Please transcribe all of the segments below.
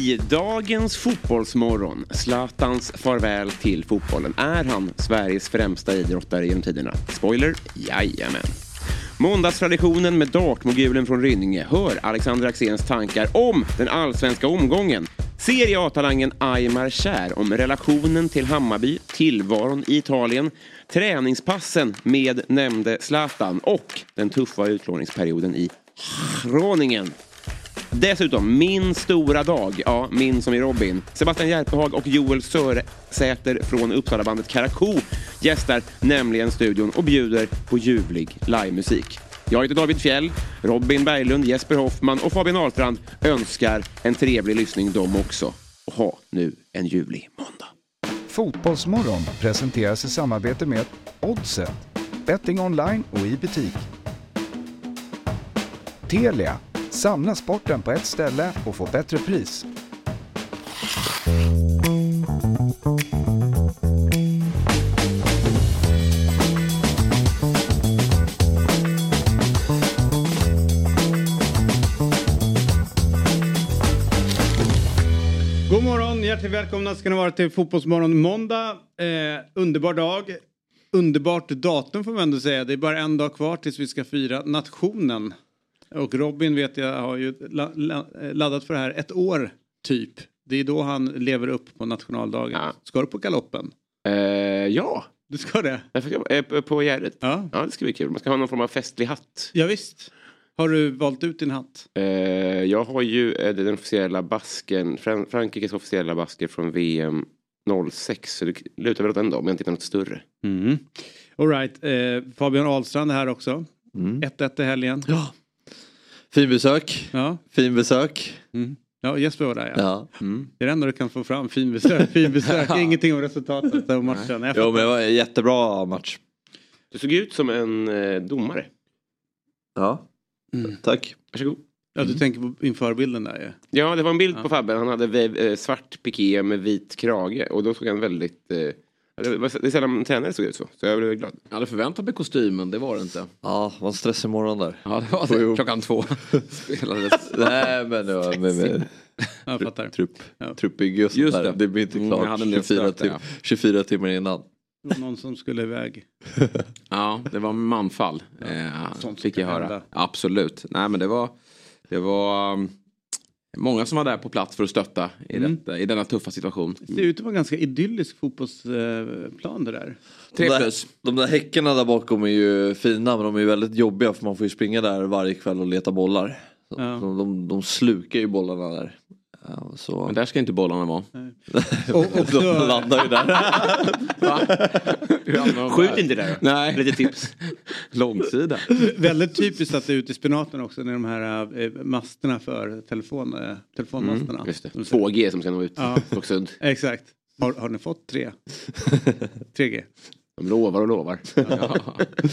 I dagens Fotbollsmorgon, Zlatans farväl till fotbollen. Är han Sveriges främsta idrottare genom tiderna? Spoiler, jajamän. Måndagstraditionen med dartmogulen från Rynninge hör Alexander Axéns tankar om den allsvenska omgången. Serie A-talangen Aymar Kär om relationen till Hammarby, tillvaron i Italien, träningspassen med nämnde Zlatan och den tuffa utlåningsperioden i Groningen. Dessutom, min stora dag, ja, min som i Robin. Sebastian Järpehag och Joel Sörsäter från Uppsalabandet Karakou gästar nämligen studion och bjuder på ljuvlig livemusik. Jag heter David Fjell, Robin Berglund, Jesper Hoffman och Fabian Ahlstrand önskar en trevlig lyssning de också. Och ha nu en ljuvlig måndag. Fotbollsmorgon presenteras i samarbete med Oddset, betting online och i butik. Telia, samla sporten på ett ställe och få bättre pris. God morgon, hjärtligt välkomna ska ni vara till Fotbollsmorgon måndag. Eh, underbar dag. Underbart datum får man ändå säga. Det är bara en dag kvar tills vi ska fira nationen. Och Robin vet jag har ju la, la, laddat för det här ett år typ. Det är då han lever upp på nationaldagen. Ja. Ska du på galoppen? Eh, ja, Du ska det? jag eh, på- Gärdet. Ja. Ja, det ska bli kul. Man ska ha någon form av festlig hatt. Ja, visst. Har du valt ut din hatt? Eh, jag har ju eh, den officiella basken, Fran Frankrikes officiella basker från VM 06. Så det lutar väl åt den då, om jag inte hittar något större. Mm. All right. Eh, Fabian Ahlstrand är här också. 1-1 i helgen. Ja. Fin besök. Ja. Fin besök. Mm. Ja, Jesper var där ja. Ja. Det är det enda du kan få fram. Fin besök. Fin besök. Ingenting om resultatet av matchen. Jag Jo men det var en jättebra match. Du såg ut som en eh, domare. Ja. Tack. Varsågod. Ja, du tänker på införbilden där ja. Ja, det var en bild på Fabbe. Han hade eh, svart piké med vit krage. Och då såg han väldigt... Eh, det, var, det är sällan en tränare såg ut så. Så jag blev glad. Jag hade förväntat mig kostymen, det var det inte. Ja, det var en stressig morgon där. Ja, det var det. Klockan två spelades. Nej men det var med, med Jag fattar. trupp, Ja. truppbygge och sånt Just där. det. Det blir inte Mm, klart hade en del 24, stök där, tim- 24 timmar innan. Någon som skulle iväg. Ja, det var manfall. Eh, sånt fick jag höra. hända. Absolut. Nej men det var, det var um, många som var där på plats för att stötta i, Mm. detta, i denna tuffa situation. Det ser ut att vara en ganska idyllisk fotbollsplan det där. Tre de, där, plus. de där häckarna där bakom är ju fina men de är ju väldigt jobbiga för man får ju springa där varje kväll och leta bollar. Ja. de, de, de slukar ju bollarna där. Så. Men där ska inte bollarna vara. Och, och de landar ju där. Skjut inte där. Nej. Lite tips. Långsida. väldigt typiskt att det är ute i spenaten också. När de här eh, masterna för telefon, eh, telefonmasterna. Just det. De ser- 2G som ska nå ut. Ja. Exakt. Har, har ni fått tre? 3G. De lovar och lovar. Ja,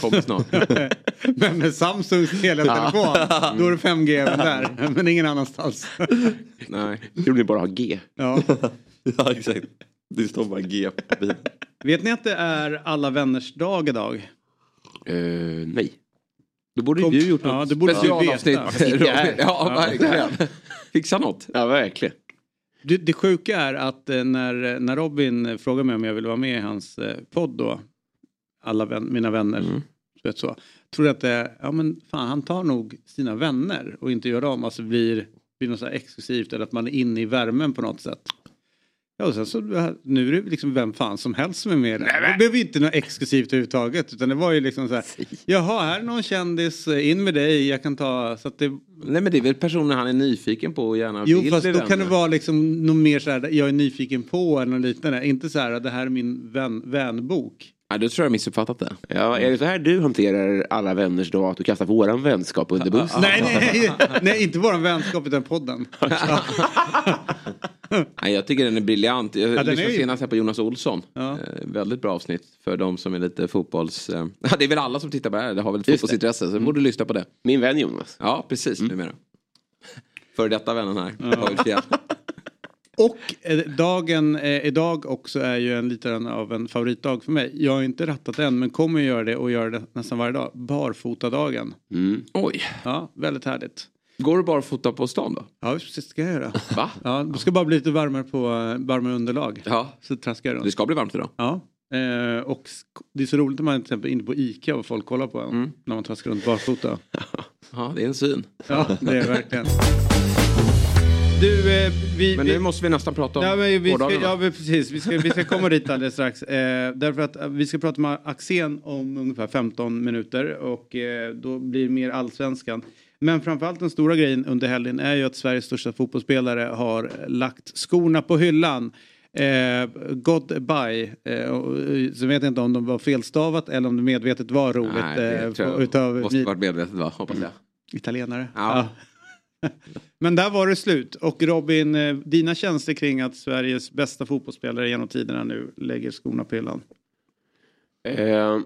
kommer snart. Men med Samsungs teletelefon, då är det 5G även där. Men ingen annanstans. Nej. Jag vill bara ha G. Ja. ja exakt. Det står bara G. Vet ni att det är alla vänners dag idag? Eh, nej. Då borde Kom- du gjort Ja, något det specialavsnitt. Robin. Ja, verkligen. Fixa något. Ja, verkligen. Det, det sjuka är att eh, när, när Robin frågade mig om jag ville vara med i hans eh, podd då, alla vän, mina vänner, Mm. vet så, tror att det, ja men fan han tar nog sina vänner och inte gör dem, alltså blir, blir något så exklusivt eller att man är inne i värmen på något sätt. Ja, och sen så nu är det liksom vem fan som helst som är med där. Det blev inte något exklusivt överhuvudtaget utan det var ju liksom så här, jaha här är någon kändis, eh, in med dig, jag kan ta, så att det Nej men det är väl personer han är nyfiken på och gärna Jo vill fast bli då kan det vara liksom något mer så här, jag är nyfiken på eller något liknande. Inte så här, det här är min vän, vänbok. Nej, då tror jag missuppfattat det. Ja, är det så här du hanterar alla vänners dag? Att du kastar våran vänskap under bussen? Nej, nej, nej, inte våran vänskap utan podden. Nej, jag tycker den är briljant. Jag den lyssnade är ju- senast här på Jonas Olsson. Ja. Eh, väldigt bra avsnitt för de som är lite fotbolls... Eh, ja, det är väl alla som tittar på det här. Det har väl ett Just fotbollsintresse. Så borde lyssna på det. Min vän Jonas. Ja, precis. Numera. För detta vännen här. Fjell. Och eh, dagen eh, idag också är ju en liten av en favoritdag för mig. Jag har inte rattat än men kommer göra det och göra det nästan varje dag. Barfotadagen. Mm. Oj. Ja, väldigt härligt. Går du bara fota på stan då? Ja, precis, det ska jag göra. Va? Ja, det ska bara bli lite varmare på eh, varmare underlag. Ja. Så traskar jag Det runt. ska bli varmt idag. Ja. Eh, och det är så roligt när man till exempel är inne på Ica och folk kollar på en. Mm. När man traskar runt barfota. Ja, det är en syn. Ja, det är det verkligen. Du, eh, vi... Men vi... nu måste vi nästan prata om Ja, men vi ska, ja precis, vi ska, vi ska komma dit alldeles strax. Eh, därför att eh, vi ska prata med Axén om ungefär 15 minuter och eh, då blir det mer allsvenskan. Men framförallt den stora grejen under helgen är ju att Sveriges största fotbollsspelare har lagt skorna på hyllan. Eh, goodbye. Eh, och, eh, så vet jag inte om de var felstavat eller om det medvetet var roligt. Nej, det eh, tror jag utav måste varit medvetet va? Hoppas jag. Italienare. Ja. Men där var det slut. Och Robin, eh, dina känslor kring att Sveriges bästa fotbollsspelare genom tiderna nu lägger skorna på hyllan? Eh,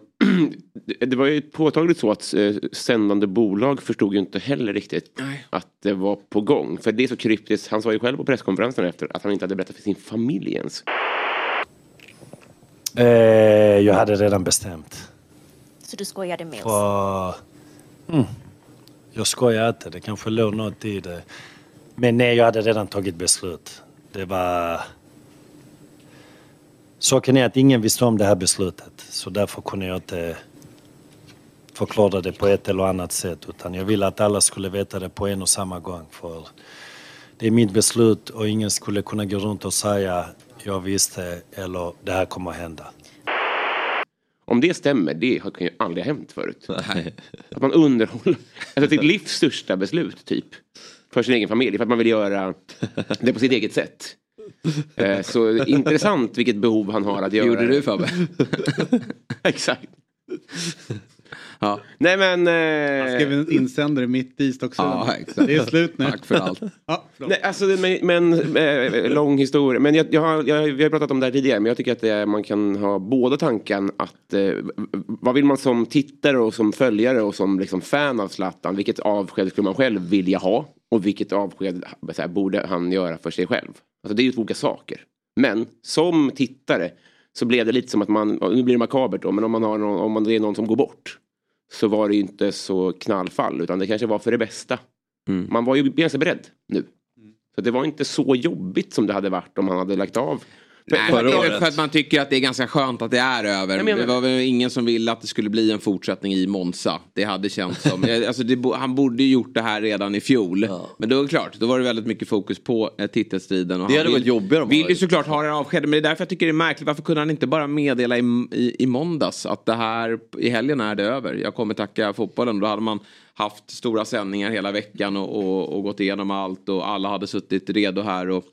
det- var ju påtagligt så att eh, sändande bolag förstod ju inte heller riktigt Nej. att det var på gång. För det är så kryptiskt. Han sa ju själv på presskonferensen efter att han inte hade berättat för sin familj ens. Eh, jag hade redan bestämt. Så du skojade med oss? För, mm, jag skojar inte, det kanske låg något i det. Men nej, jag hade redan tagit beslut. Det var... Saken är att ingen visste om det här beslutet. Så därför kunde jag inte förklara det på ett eller annat sätt. Utan jag ville att alla skulle veta det på en och samma gång. För det är mitt beslut och ingen skulle kunna gå runt och säga jag visste eller det här kommer att hända. Om det stämmer, det har kan ju aldrig ha hänt förut. Att man underhåller, alltså sitt livs största beslut typ. För sin egen familj, för att man vill göra det på sitt eget sätt. Eh, Så intressant vilket behov han har att göra Gjorde det. du Fabbe? Exakt. Ja. Nej men... Jag skrev Eh, en insändare mitt i Stocksund. Ja, exakt. Det är slut nu. Tack för allt. Ja, nej, alltså, det- men, men eh, lång historia. Men jag, jag, har, jag, vi har pratat om det här tidigare. Men jag tycker att det, man kan ha båda tanken att eh, vad vill man som tittare och som följare och som liksom fan av Zlatan. Vilket avsked skulle man själv vilja ha? Och vilket avsked så här, borde han göra för sig själv? Alltså, det är ju två olika saker. Men som tittare så blev det lite som att man, nu blir det makabert då, men om man har någon, om man, det är någon som går bort. Så var det ju inte så knallfall utan det kanske var för det bästa. Mm. Man var ju ganska beredd nu. Så det var inte så jobbigt som det hade varit om han hade lagt av. Nej, Förra det är väl året. för att man tycker att det är ganska skönt att det är över. Det var väl ingen som ville att det skulle bli en fortsättning i Monza. Det hade känts som. alltså det, han borde ju gjort det här redan i fjol. Men då är det klart, då var det väldigt mycket fokus på eh, titelstriden. Och Det hade varit jobbigare om han Vill ju såklart ha den avsked. Men det är därför jag tycker det är märkligt. Varför kunde han inte bara meddela i, i, i måndags att det här i helgen är det över. Jag kommer tacka fotbollen. Då hade man haft stora sändningar hela veckan och, och, och gått igenom allt och alla hade suttit redo här och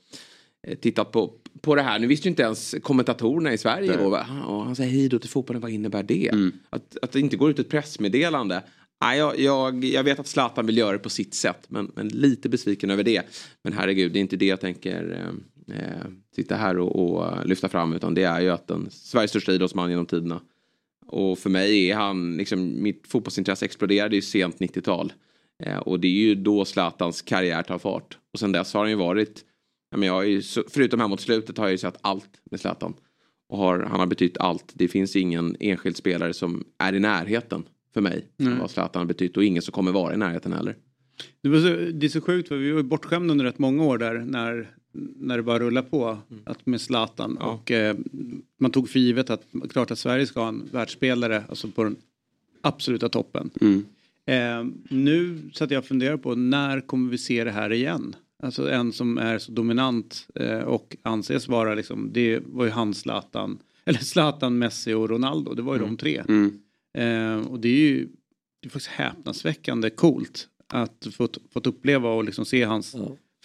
eh, tittat på, på det här. Nu visste ju inte ens kommentatorerna i Sverige va? och han säger hej då till fotbollen, vad innebär det? Att, att det inte går ut ett pressmeddelande. Nej, jag, jag, jag vet att Zlatan vill göra det på sitt sätt men, men lite besviken över det. Men herregud, det är inte det jag tänker eh, eh, sitta här och, och lyfta fram utan det är ju att den Sveriges största idrottsman genom tiderna. Och för mig är han, liksom, mitt fotbollsintresse exploderade ju sent 90-tal. Eh, och det är ju då Zlatans karriär tar fart. Och sen dess har han ju varit, ja, men jag ju, förutom här mot slutet har jag ju sett allt med Zlatan. Och har, han har betytt allt. Det finns ingen enskild spelare som är i närheten för mig. Som vad Zlatan har betytt och ingen som kommer vara i närheten heller. Det, var så, det är så sjukt för vi var bortskämda under rätt många år där när, när det bara rullar på att med Zlatan. Och eh, man tog för givet att klart att Sverige ska ha en världsspelare alltså på den absoluta toppen. Mm. Eh, nu så att jag funderar på när kommer vi se det här igen? Alltså en som är så dominant eh, och anses vara liksom, det var ju han Zlatan, eller Zlatan, Messi och Ronaldo, det var ju de tre. Mm. Eh, och det är ju det är faktiskt häpnadsväckande coolt att fått, fått uppleva och liksom se hans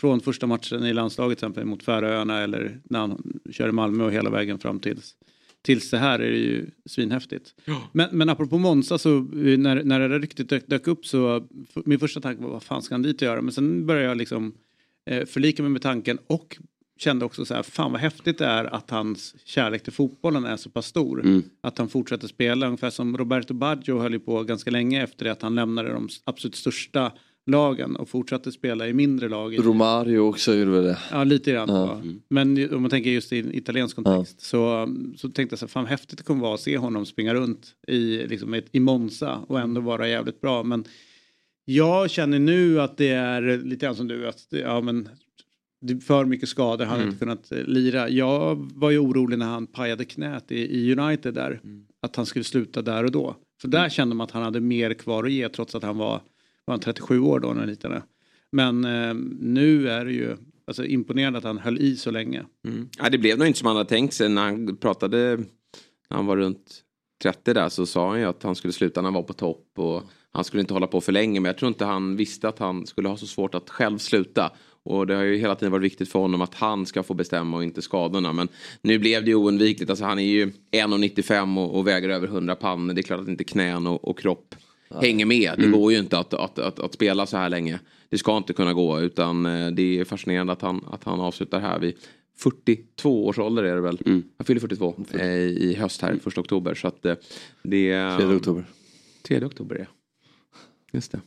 från första matchen i landslaget till exempel mot Färöarna eller när han kör i Malmö och hela vägen fram tills tills det här är det ju svinhäftigt. Men, men apropå Monza så eh, när, när det där ryktet dök, dök upp så min första tanke var vad fan ska han dit och göra? Men sen började jag liksom eh, förlika mig med tanken och kände också så här, fan vad häftigt det är att hans kärlek till fotbollen är så pass stor. Mm. Att han fortsätter spela, ungefär som Roberto Baggio höll ju på ganska länge efter det att han lämnade de absolut största lagen och fortsatte spela i mindre lag. Romario också gjorde väl det. Ja, lite grann. Ja. va. Men om man tänker just i en italiensk kontext så, så tänkte jag så här, fan häftigt det kommer vara att se honom springa runt i, liksom, i Monza och ändå vara jävligt bra. Men Jag känner nu att det är lite grann som du, att det- ja, men, för mycket skador, han har Mm. inte kunnat eh, lira. Jag var ju orolig när han pajade knät i, i United där, att han skulle sluta där och då. För där kände man att han hade mer kvar att ge trots att han var, var han 37 år då när han. Men eh, nu är det ju alltså, imponerande att han höll i så länge. Mm. Ja, det blev nog inte som han hade tänkt sig när han pratade när han var runt 30 där så sa han ju att han skulle sluta när han var på topp och han skulle inte hålla på för länge men jag tror inte han visste att han skulle ha så svårt att själv sluta. Och det har ju hela tiden varit viktigt för honom att han ska få bestämma och inte skadorna. Men nu blev det ju oundvikligt. Alltså han är ju 1,95 och, och väger över 100 pannor. Det är klart att inte knän och, och kropp hänger med. Det går ju inte att, att, att, att spela så här länge. Det ska inte kunna gå utan eh, det är fascinerande att han, att han avslutar här vid 42 års ålder är det väl. Han fyller 42 eh, i höst här, första oktober. Så att eh, det är... 3 oktober. 3 oktober ja. Just det.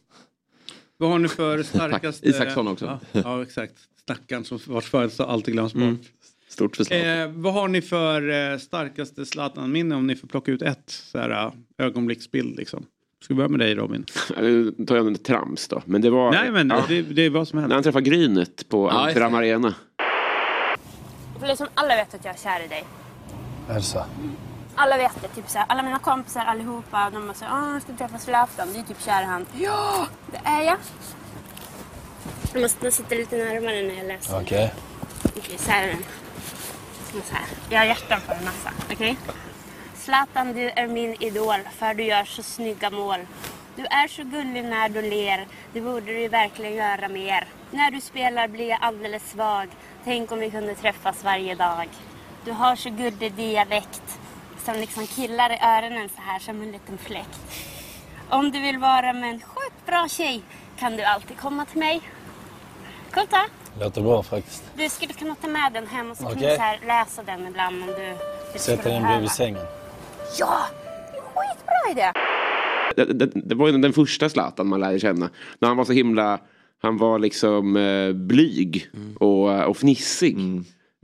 Vad har ni för starkaste... Isaksson också. Ja, ja exakt. Stackarn som vars födelsedag alltid glöms bort. Mm. Stort för. Eh, vad har ni för eh, starkaste Zlatan-minne om ni får plocka ut ett så här, eh, ögonblicksbild liksom? Ska vi börja med dig Robin? Nu tar jag en trams då. Men det var... Nej men ja, det, det är vad som När helst. han träffade Grynet på Ja, det. Amsterdam Arena. För liksom alla vet att jag är kär i dig. Är det så? Alla vet det. Typ så här, alla mina kompisar allihopa, de säger åh, jag ska träffa Zlatan. Du är typ kär i han. Ja, det är jag. Jag måste sitta lite närmare när jag läser. Okej. Okej, så här är den. Så här. Jag har hjärtan på en massa. Okej? Zlatan, du är min idol för du gör så snygga mål. Du är så gullig när du ler. Det borde du verkligen göra mer. När du spelar blir jag alldeles svag. Tänk om vi kunde träffas varje dag. Du har så gullig dialekt som liksom killar i öronen så här som en liten fläkt. Om du vill vara med en sjukt bra tjej kan du alltid komma till mig. Coolt va? Låter bra faktiskt. Du skulle kunna ta med den hem och så kan Okej. du så här läsa den ibland om du... skulle den bredvid sängen. Ja! Det är en skitbra idé! Det, det, det var ju den första Zlatan man lärde känna. När han var så himla... Han var liksom eh, blyg och, och fnissig.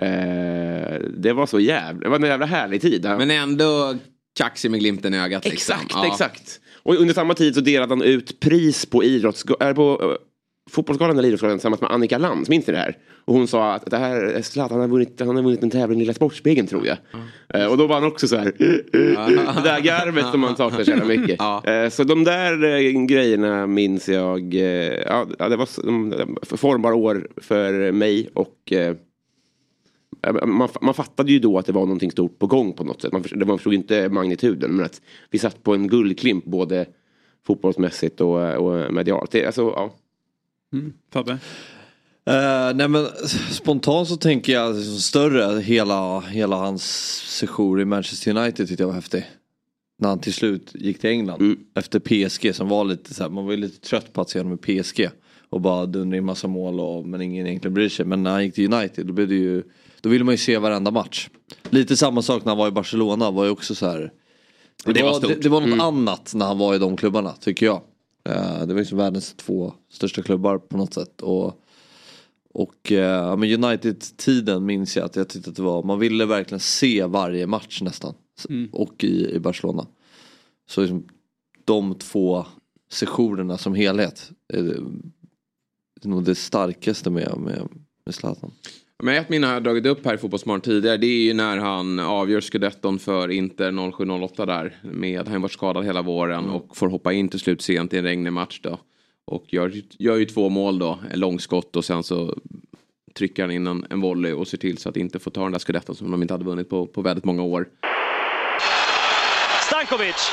Eh, det var så jävla... Det var en jävla härlig tid. Men ändå kaxig med glimten i ögat. Liksom. exakt, Ja. exakt. Och under samma tid så delade han ut pris på idrotts... Äh, på, uh, Fotbollsgalan eller Idrottsgalan tillsammans med Annika Lantz, minns ni det här? Och hon sa att det här, Zlatan har vunnit, han har vunnit en tävling i Lilla Sportspegeln tror jag. Eh, och då var han också så här, det där garvet som man saknar så jävla mycket. Eh, så de där eh, grejerna minns jag, eh, ja det var s- de- formbara år för mig och eh, man, man fattade ju då att det var någonting stort på gång på något sätt. Man förstod, man förstod inte magnituden men att vi satt på en guldklimp både fotbollsmässigt och, och medialt. Det, alltså, ja. Fabbe? Eh, nej men spontant så tänker jag liksom större, hela, hela hans sejour i Manchester United tyckte jag var häftig. När han till slut gick till England Mm. efter PSG som var lite så här, man var ju lite trött på att se honom i PSG. Och bara dundra in massa mål och, men ingen egentligen bryr sig. Men när han gick till United då blev det ju, då ville man ju se varenda match. Lite samma sak när han var i Barcelona var ju också så här. Det, Det var var, det, det var något Mm. annat när han var i de klubbarna tycker jag. Eh, det var ju som världens två största klubbar på något sätt. Och, och eh, ja, men United-tiden minns jag att jag tyckte att det var, man ville verkligen se varje match nästan. Mm. Och i, i Barcelona. Så liksom, de två sessionerna som helhet är, det- är nog det starkaste med, med, med Zlatan. Men ett minne har jag dragit upp här i Fotbollsmorgon tidigare. Det är ju när han avgör scudetton för Inter 07-08 där. Med, han har varit skadad hela våren och får hoppa in till slut sent i en regnig match då. Och gör, gör ju två mål då, en långskott och sen så trycker han in en, en volley och ser till så att inte får ta den där scudetton som de inte hade vunnit på, på väldigt många år. Stankovic.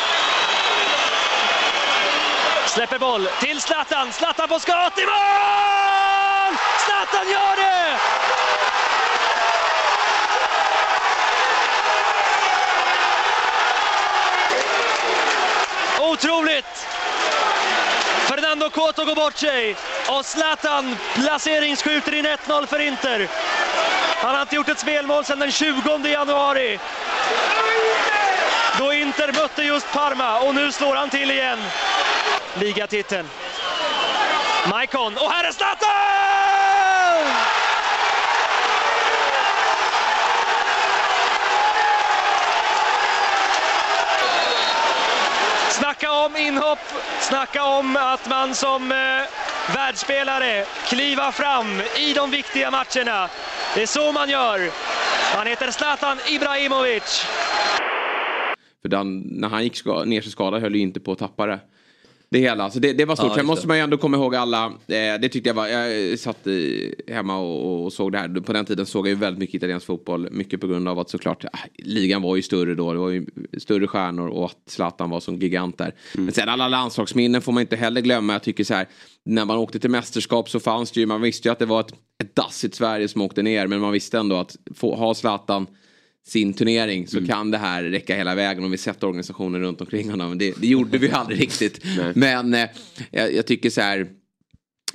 Släpper boll till Zlatan. Zlatan på skott i mål! Zlatan gör det! Otroligt! Fernando Coto går bort sig och Zlatan placeringsskjuter in 1-0 för Inter. Han har inte gjort ett spelmål sedan den 20 januari. Då Inter mötte just Parma och nu slår han till igen. Ligatiteln. Maikon och här är Zlatan! Snacka Snacka om inhopp, snacka om att man som eh, världsspelare kliva fram i de viktiga matcherna. Det är så man gör. Han heter Zlatan Ibrahimovic. För den, när han gick ska, ner sig skadad höll ju inte på att tappa det. Det hela, så det, det var stort. Ja, Sen måste man ju ändå komma ihåg alla. Eh, det tyckte jag var, jag satt i, hemma och, och såg det här. På den tiden såg jag ju väldigt mycket italiensk fotboll. Mycket på grund av att såklart, äh, ligan var ju större då. Det var ju större stjärnor och att Zlatan var som gigant där. Men sen alla landslagsminnen får man inte heller glömma. Jag tycker så här, när man åkte till mästerskap så fanns det ju, man visste ju att det var ett, ett dassigt Sverige som åkte ner. Men man visste ändå att få, ha Zlatan sin turnering så kan det här räcka hela vägen om vi sätter organisationen runt omkring honom. Det, det gjorde vi aldrig riktigt. Men eh, jag, jag tycker så här.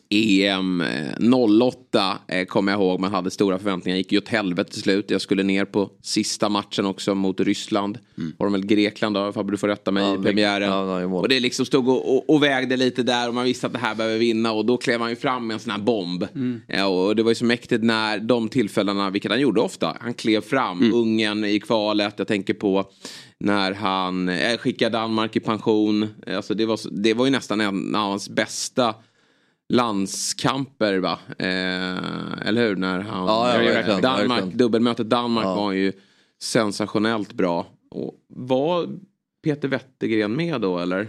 EM eh, 08 eh, kommer jag ihåg, man hade stora förväntningar. Gick ju åt helvete till slut. Jag skulle ner på sista matchen också mot Ryssland. Var de väl Grekland då, Fabbe du får rätta mig Ja, i premiären. ja, ja, och det liksom stod och, och, och vägde lite där och man visste att det här behöver vinna. Och då klev han ju fram med en sån här bomb. Ja, och det var ju så mäktigt när de tillfällena, vilket han gjorde ofta, han klev fram. Ungen i kvalet, jag tänker på när han eh, skickade Danmark i pension. Alltså det, var, det var ju nästan en av hans bästa landskamper va? Eh, eller hur? När han, Ja, ja, verkligen, Danmark, verkligen. dubbelmötet Danmark Ja. var ju sensationellt bra. Och var Peter Wettergren med då eller?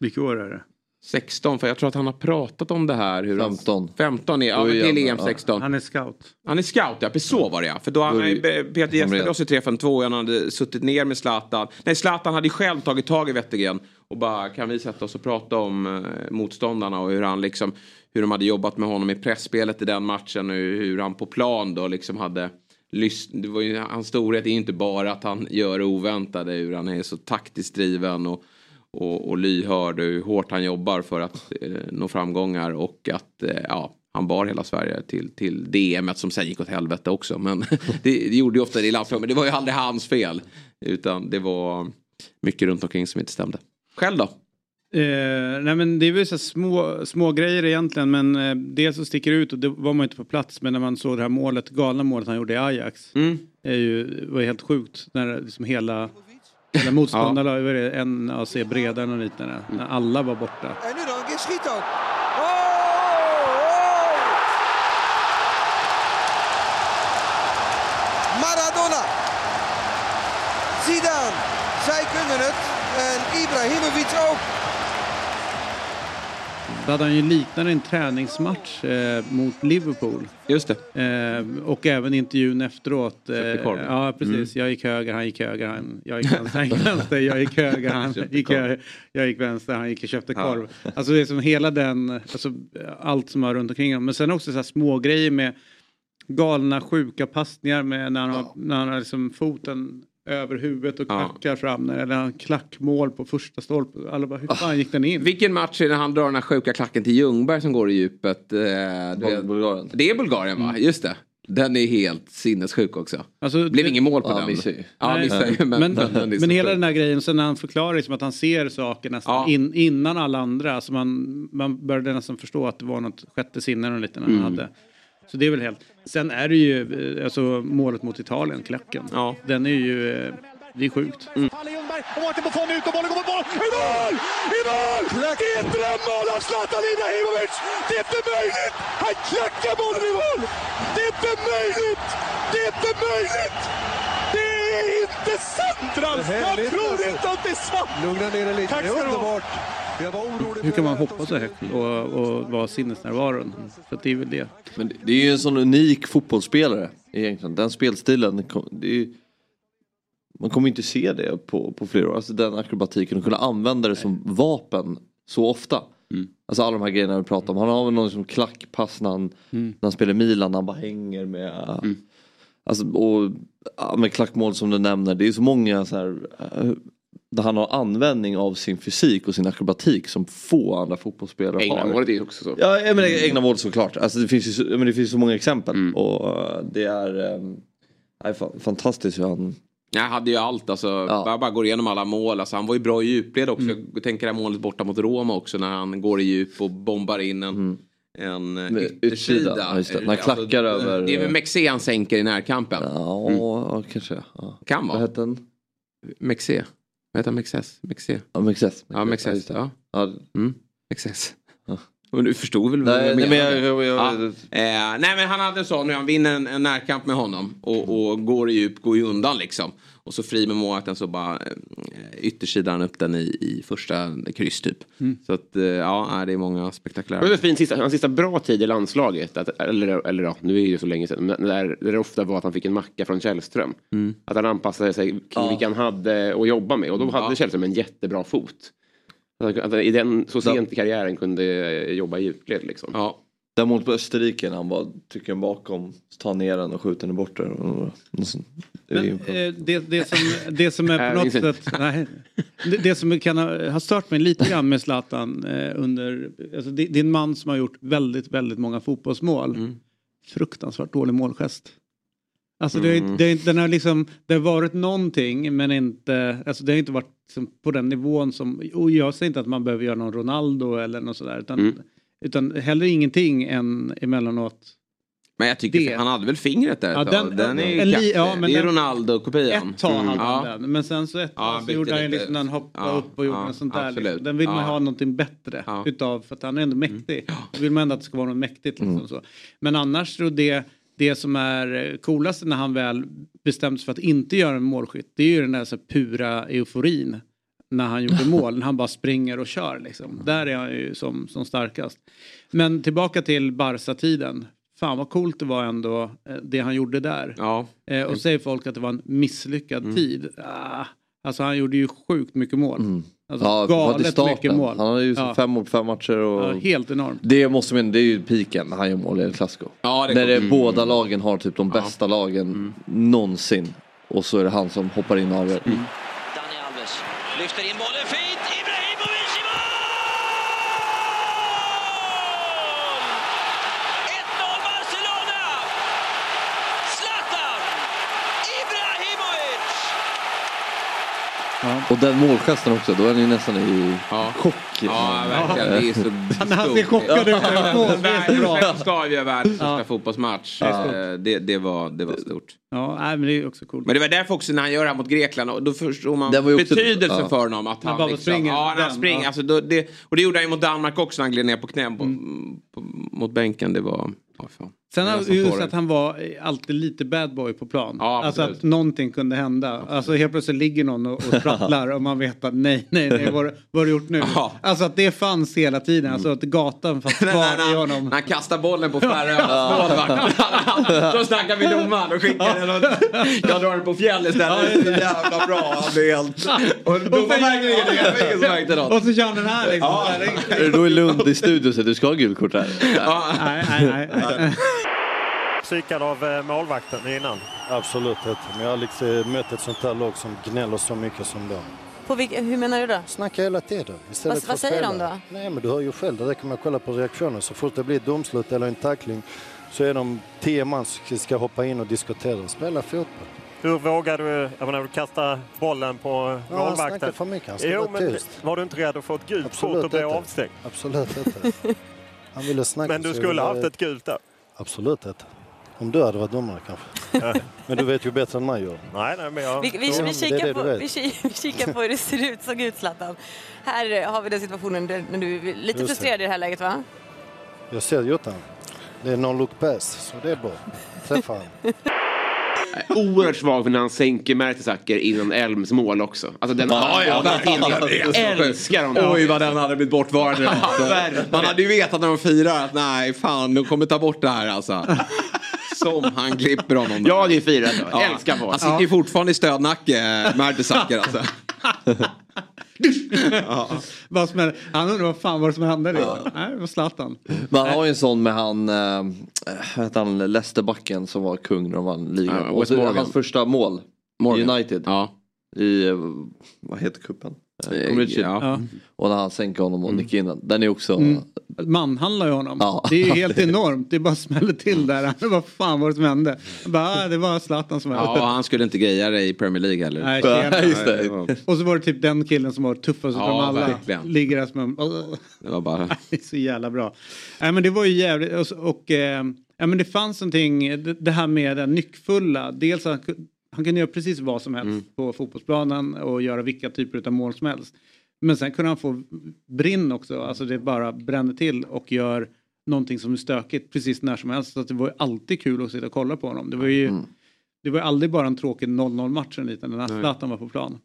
Vilket år är det? 16, för jag tror att han har pratat om det här. Hur 15. Han, 15 är, ja, men är till han- EM ja. 16. Han är scout. Han är scout, ja. Precis så var det ja. För då hade det- Peter oss i 352 han hade suttit ner med Zlatan. Nej, Zlatan hade själv tagit tag i Wettergren och bara kan vi sätta oss och prata om eh, motståndarna och hur han liksom hur de hade jobbat med honom i pressspelet i den matchen och hur han på plan då liksom hade det var ju, hans storhet är ju inte bara att han gör det oväntade hur han är så taktiskt driven och, och, och lyhörd och hur hårt han jobbar för att eh, nå framgångar och att eh, ja, han bar hela Sverige till, till DM som sen gick åt helvete också. Men det, det gjorde ju ofta det i landslaget. Men det var ju aldrig hans fel. Utan det var mycket runt omkring som inte stämde. Själv då? Eh, nej men det är väl så små, små grejer egentligen men eh, det som sticker ut och det var man inte på plats men när man såg det här målet, galna målet han gjorde i Ajax. Mm. Är ju, var helt sjukt när liksom hela, hela motståndarna, vad är det, en AC bredare och liknande. När alla var borta. Nu då, oh. Maradona. Zidane. Zij kunnen het. En Ibrahimovic ook. Då hade han ju liknande en träningsmatch eh, mot Liverpool. Just det. Eh, och även intervjun efteråt. Eh, ja, precis. Jag gick höger, han gick höger, han, jag gick vänster, han gick vänster, jag gick höger, han gick höger, jag gick vänster, han gick och köpte Ja. korv. Alltså det är som hela den, alltså, allt som har runt omkring honom. Men sen också så här små grejer med galna sjuka passningar med när han har, när han har liksom foten över huvudet och Ja. klackar fram. Eller han klackmål på första stolpen. Alla bara, hur fan gick den in? Vilken match är det när han drar den här sjuka klacken till Ljungberg som går i djupet? Eh, du vet- Bulgarien. Det är Bulgarien va? Just det. Den är helt sinnessjuk också. Alltså, Det blev det- inget mål på Ja, den. missar ju. Ja, missar ju. Men, Men, den är men, så hela den här grejen, sen när han förklarar liksom att han ser saker nästan Ja. in, innan alla andra. Så man, man började nästan förstå att det var något sjätte sinne och lite när han Mm. hade. Så det är väl helt. Sen är det ju eh, alltså målet mot Italien, klacken. Ja. Den är ju, eh, det är sjukt. Palle Ljungberg och Martin Buffon ut och bollen går mot mål. I mål! I mål! Det är ett drömmål av Zlatan Ibrahimovic! Det är inte möjligt! Han klackar bollen i mål! Det är inte möjligt! Det är inte möjligt! Det är inte sant Ralf! Jag tror inte att det är sant! Lugna ner dig lite, Tack det är underbart. Hur för kan man hoppa så högt och, och vara sinnesnärvaron? Så att det är väl det. Men det- är ju en sån unik fotbollsspelare egentligen. Den spelstilen, kom- det är, ju- man kommer inte se det på, på flera år. Alltså den akrobatiken och kunna använda det som vapen så ofta. Alltså alla de här grejerna vi pratar om. Han har väl någon som klackpass när han, när han spelar Milan, när han bara hänger med. Alltså, och med klackmål som du nämner, det är så många så här, eh, där han har användning av sin fysik och sin akrobatik som få andra fotbollsspelare har. England-målet är också så. Ja, egna mål såklart. Alltså, det, finns ju menar, det finns så många exempel. Mm. Och eh, det är, fa- fantastiskt hur han... Jag hade ju allt, alltså, jag bara går igenom alla mål. Alltså, han var ju bra i djupled också. Jag tänker det här målet borta mot Roma också när han går i djup och bombar in en, en eh, yttersida. ja. När han klackar över- Det är väl Mexé han sänker i närkampen. Ja, ja kanske. Ja. Kan Vad vara. hette den? Mexé. Vad heter han? Mexes? Mexe? Ja, Mexes. Ja, Mexes. Ja. Ja. Mm. Mexes. Men du förstod väl Nej, vad jag menade? Ja. Eh, nej men han hade en sån, nu han vinner en, en närkamp med honom och, och går i djup, går ju undan liksom. Och så fri med målvakten så bara eh, yttersidan upp den i, i första kryss typ. Mm. Så att eh, ja, det är många Det var spektakulära. en fin sista, hans sista bra tid i landslaget, att, eller, eller ja, nu är det ju så länge sedan, men där, där det ofta var att han fick en macka från Källström. Mm. Att han anpassade sig kring Ja. vilka han hade att jobba med och då hade Ja. Källström en jättebra fot. Att Att han i den, så sent i karriären kunde eh, jobba i djupled liksom. Ja. Målet på Österrike när han bara trycker den bakom, tar ner den och skjuter den bort är Men, eh, det, det, som, det som är på något sätt... Nej, det, det som kan ha, ha stört mig lite grann med Zlatan eh, under... Alltså det, det är en man som har gjort väldigt, väldigt många fotbollsmål. Mm. Fruktansvärt dålig målgest. Alltså det, har Mm. det, har den har liksom, det har varit någonting men inte, alltså det har inte varit liksom på den nivån som, och jag säger inte att man behöver göra någon Ronaldo eller något sådär utan, Mm. Utan heller ingenting än emellanåt Men jag tycker Det- han hade väl fingret där Ja, den- den är en li- ja, men Det är Ronaldo-kopian. Ett tag hade Mm. han Ja. den, men sen så ett Ja, så gjorde han liksom när han hoppade Ja, upp och gjorde ja, något sånt där. Liksom. Den vill man ha någonting bättre utav för att han är ändå mäktig. Då vill man ändå att det ska vara något mäktigt. Liksom, så. Men annars så det, det som är coolast när han väl bestämt sig för att inte göra en målskytt det är ju den där så pura euforin när han gjorde mål. när han bara springer och kör liksom. Där är han ju som, som starkast. Men tillbaka till Barca-tiden. Fan vad coolt det var ändå eh, det han gjorde där. Ja. Eh, och säger folk att det var en misslyckad Mm. tid. Ah, alltså han gjorde ju sjukt mycket mål. Alltså, Ja, galet mycket mål. Han har ju Ja. fem mål på fem matcher. Och... Ja, helt enormt. Det måste man, det är ju piken när han gör mål i El Clasico. Ja, det är när det, coolt. båda lagen har typ de bästa lagen Mm. någonsin. Och så är det han som hoppar in och avgör. Mm. Dani Alves lyfter in bollen fint. Ibrahimovic i mål! 1-0 Barcelona! Zlatan Ibrahimovic! Och den målgesten också, då är ni nästan i Ja. chock. Ja, verkligen. Det är så Han han ser stort. chockad ut. Det. Världens ska avgöra världens största fotbollsmatch. Ja. Eh, Det, det, var, det var stort. Ja, men det är också coolt. Men det var därför också när han gör det här mot Grekland, och då förstod man Det betydelsen ja. för honom. Att Han han, bara liksom, springer Ja, när han springer. Alltså, då, det, och det gjorde han ju mot Danmark också när han gled ner på knä på, på, mot bänken. Det var... Oh, fan. Sen är har just att han var alltid lite bad boy på plan. Ja, alltså absolut. att någonting kunde hända. Alltså helt plötsligt ligger någon och, och sprattlar och man vet att nej, nej, nej, vad, vad har du gjort nu? Ja. Alltså att det fanns hela tiden. Alltså att gatan fanns kvar i honom. när han kastar bollen på Färöarnas. Då snackar vi domaren och skickar den. och- Jag drar den på fjäll istället. Det är så jävla bra. Han blir helt... Och domaren märker ingenting. Märkte något. Och så kör han den här liksom. Ja. Så här, Då är Lund i studion så du ska ha gult kort här. Ja. Nej, nej, nej. Psykad av eh, målvakten innan. Absolut inte. Men jag har liksom mött ett sånt här lag som gnäller så mycket som dem. På vilka, hur menar du då? Snackar hela tiden. Istället Vad- vad säger spela. de då? Nej men du hör ju själv, det räcker med att kolla på reaktionen. Så fort det blir ett domslut eller en tackling så är de tio man som ska hoppa in och diskutera. Spela fotboll. Hur vågar du, jag menar, kasta bollen på Ja, han målvakten? snackar för mycket, han ska jo, men var du inte rädd att få ett gult kort och bli avstängd? Absolut inte. Han ville snacka. Men du skulle jag haft ett gult där? Absolut inte. Om du hade varit domare kanske. men du vet ju bättre än mig. Gör. Nej, nej, men jag... Vi, vi, vi, det kikar det på, vi, ki- vi kikar på hur det ser ut, såg ut Zlatan. Här har vi den situationen där när du är lite Just det. frustrerad i det här läget va? Jag ser Jottan. Det är non-look pass, så det är bra. Träffa han. Oerhört svag för när han sänker Mertesacker innan Elms mål också. Alltså den Ja, ja. Jag älskar honom. Oj vad den hade blivit bortvarad. verkligen. Man hade ju vetat när de firar att nej fan de kommer ta bort det här alltså. Som han klipper honom. Ja, det är firat. Ja. Älskar på. Han sitter ju fortfarande i stödnacke, eh, Mertesacker alltså. Vad som hände? Han undrar vad fan var det som hände? Ja. Nej, det var Zlatan. Man har ju en sån med han, heter han, Leicester-backen som var kung när de vann ligan. Ja, hans första mål Morgan. United. Ja. I, eh, vad heter kuppen? Eh, Community. Ja. Ja. Och när han sänker honom och nickar in den. Den är också... Mm. Manhandlar ju honom. Ja. Det är ju helt enormt. Det bara smäller till där. Vad fan var det som hände? Bara, ah, det var Zlatan som hände. Ja, han skulle inte greja det i Premier League heller. Nej. Just det. Och så var det typ den killen som var tuffast Ja, utav alla. verkligen. Ligger där som en... Det var bara... Det är så jävla bra. Nej men det var ju jävligt. Och, och eh, ja, men det fanns någonting, det, här med det nyckfulla. Dels att han kan göra precis vad som helst på fotbollsplanen och göra vilka typer av mål som helst. Men sen kunde han få brinn också, alltså det bara bränner till och gör någonting som är stökigt precis när som helst. Så att det var ju alltid kul att sitta och kolla på honom. Det var ju, det var ju aldrig bara en tråkig 0-0 match en liten när Zlatan var på plan.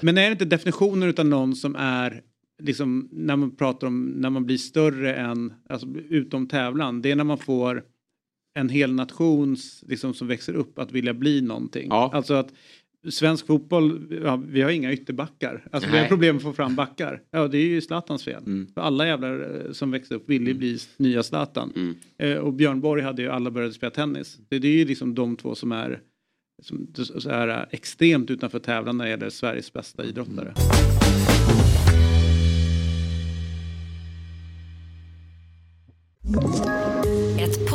Men är det inte definitionen utan någon som är liksom när man pratar om när man blir större än, alltså utom tävlan, det är när man får en hel nations liksom, som växer upp att vilja bli någonting. Alltså att svensk fotboll, ja, vi har inga ytterbackar. Alltså vi har Nej. problem att få fram backar. Ja, det är ju Zlatans fel. För alla jävlar eh, som växte upp ville ju bli nya Zlatan. Eh, och Björn Borg hade ju alla börjat spela tennis. Det, det är ju liksom de två som är, som, så här, extremt utanför tävlan när det gäller Sveriges bästa idrottare. Ett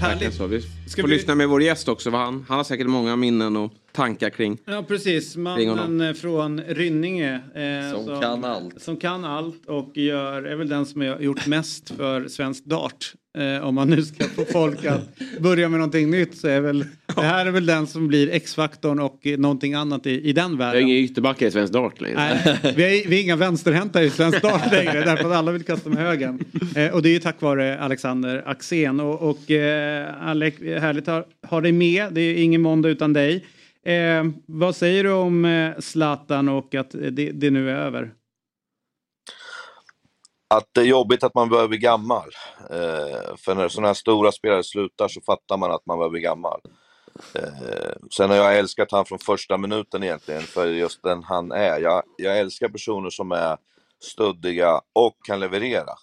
Verkligen så. Vi Ska får vi- lyssna med vår gäst också. Han, han har säkert många minnen och tankar kring. Ja precis, mannen från Rynninge. Eh, Som kan allt. Som kan allt och gör, är väl den som har gjort mest för svensk dart. Eh, om man nu ska få folk att börja med någonting nytt så är väl det här är väl den som blir X-faktorn och eh, någonting annat i, i den Jag har världen. ingen ytterbackar i svensk dart längre. Nej, vi är, vi är inga vänsterhänta i svensk dart längre därför att alla vill kasta med högen. Eh, och det är ju tack vare Alexander Axén. Och, och eh, Alec, härligt att ha, ha dig med. Det är ingen måndag utan dig. Eh, vad säger du om eh, Zlatan och att det, det nu är över? Att det är jobbigt att man börjar bli gammal. Eh, för när sådana här stora spelare slutar så fattar man att man börjar bli gammal. Eh, sen har jag älskat han från första minuten egentligen, för just den han är. Jag, jag älskar personer som är stöddiga och kan leverera.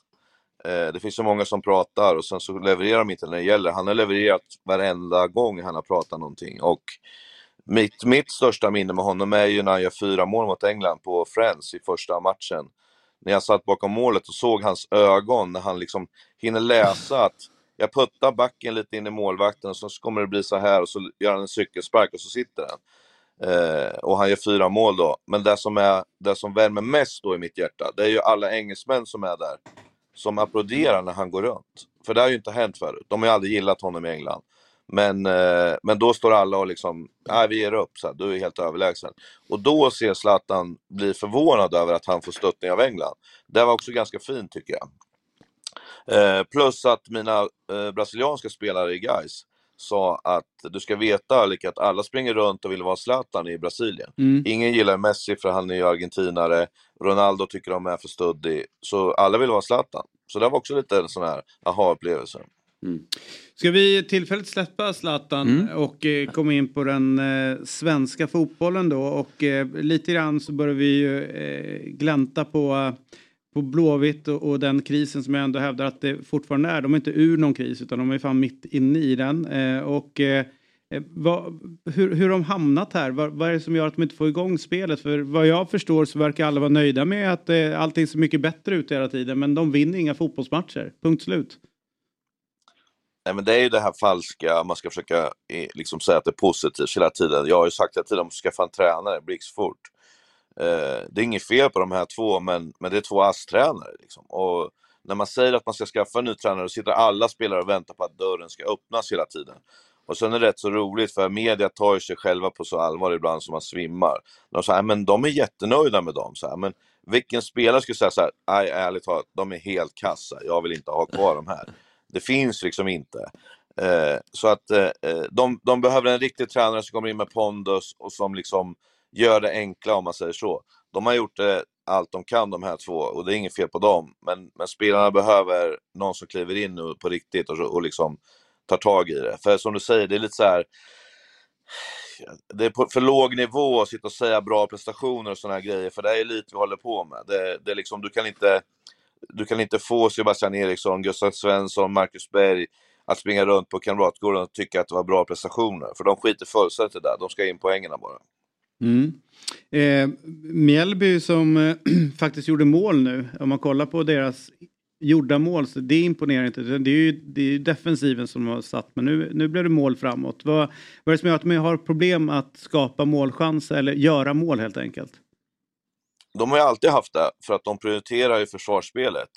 Eh, det finns så många som pratar och sen så levererar de inte när det gäller. Han har levererat varenda gång han har pratat någonting. Och mitt, mitt största minne med honom är ju när han gör fyra mål mot England på Friends i första matchen när jag satt bakom målet och såg hans ögon när han liksom hinner läsa att jag puttar backen lite in i målvakten och så kommer det bli så här och så gör han en cykelspark och så sitter den. Eh, och han gör fyra mål då. Men det som, är, det som värmer mest då i mitt hjärta, det är ju alla engelsmän som är där. Som applåderar när han går runt. För det har ju inte hänt förut. De har ju aldrig gillat honom i England. Men, eh, men då står alla och liksom, nej vi ger upp, så här, du är helt överlägsen. Och då ser Zlatan bli förvånad över att han får stöttning av England. Det var också ganska fint tycker jag. Eh, plus att mina eh, brasilianska spelare i Gais sa att du ska veta Alec, att alla springer runt och vill vara Zlatan i Brasilien. Mm. Ingen gillar Messi för han är ju argentinare. Ronaldo tycker de är för stöddig. Så alla vill vara Zlatan. Så det var också lite en sån här aha-upplevelse. Ska vi tillfälligt släppa Zlatan Mm. och eh, komma in på den eh, svenska fotbollen då och eh, lite grann så börjar vi ju eh, glänta på, eh, på Blåvitt och, och den krisen som jag ändå hävdar att det fortfarande är. De är inte ur någon kris utan de är fan mitt inne i den. Eh, och vad, hur, hur de hamnat här? Vad, vad är det som gör att de inte får igång spelet? För vad jag förstår så verkar alla vara nöjda med att eh, allting ser mycket bättre ut hela tiden men de vinner inga fotbollsmatcher. Punkt slut. Nej, men det är ju det här falska, man ska försöka eh, liksom säga att det är positivt hela tiden. Jag har ju sagt hela tiden att de ska skaffa en tränare blixtfort. Eh, det är inget fel på de här två, men, men det är två ASS-tränare. Liksom. Och när man säger att man ska skaffa en ny tränare, då sitter alla spelare och väntar på att dörren ska öppnas hela tiden. Och sen är det rätt så roligt, för media tar ju sig själva på så allvar ibland som man svimmar. De säger, men de är jättenöjda med dem. Så här, men vilken spelare skulle säga så här, nej ärligt talat, de är helt kassa, jag vill inte ha kvar de här. Det finns liksom inte. Eh, så att eh, eh, de, de behöver en riktig tränare som kommer in med pondus och som liksom gör det enkla om man säger så. De har gjort eh, allt de kan de här två och det är inget fel på dem. Men, men spelarna behöver någon som kliver in nu på riktigt och, och liksom tar tag i det. För som du säger, det är lite så här det är på för låg nivå att sitta och säga bra prestationer och såna här grejer, för det är lite vi håller på med. Det, det är liksom, du kan inte du kan inte få Sebastian Eriksson, Gustav Svensson, Marcus Berg, att springa runt på Kamratgården och tycka att det var bra prestationer. För de skiter fullständigt i det där, de ska in poängerna bara. Mm. Eh, Mjällby som eh, faktiskt gjorde mål nu, om man kollar på deras gjorda mål, så det imponerar inte. Det är ju, det är ju defensiven som har satt, men nu, nu blev det mål framåt. Vad, vad är det som gör att de har problem att skapa målchanser eller göra mål helt enkelt? De har ju alltid haft det, för att de prioriterar ju försvarsspelet.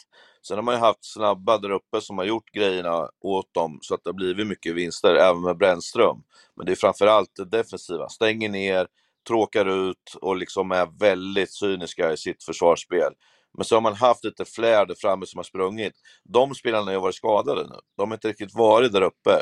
Sen har man ju haft snabba där uppe som har gjort grejerna åt dem så att det har blivit mycket vinster, även med Brännström. Men det är framförallt det defensiva. Stänger ner, tråkar ut och liksom är väldigt cyniska i sitt försvarsspel. Men så har man haft lite fler där framme som har sprungit. De spelarna har varit skadade nu. De har inte riktigt varit där uppe.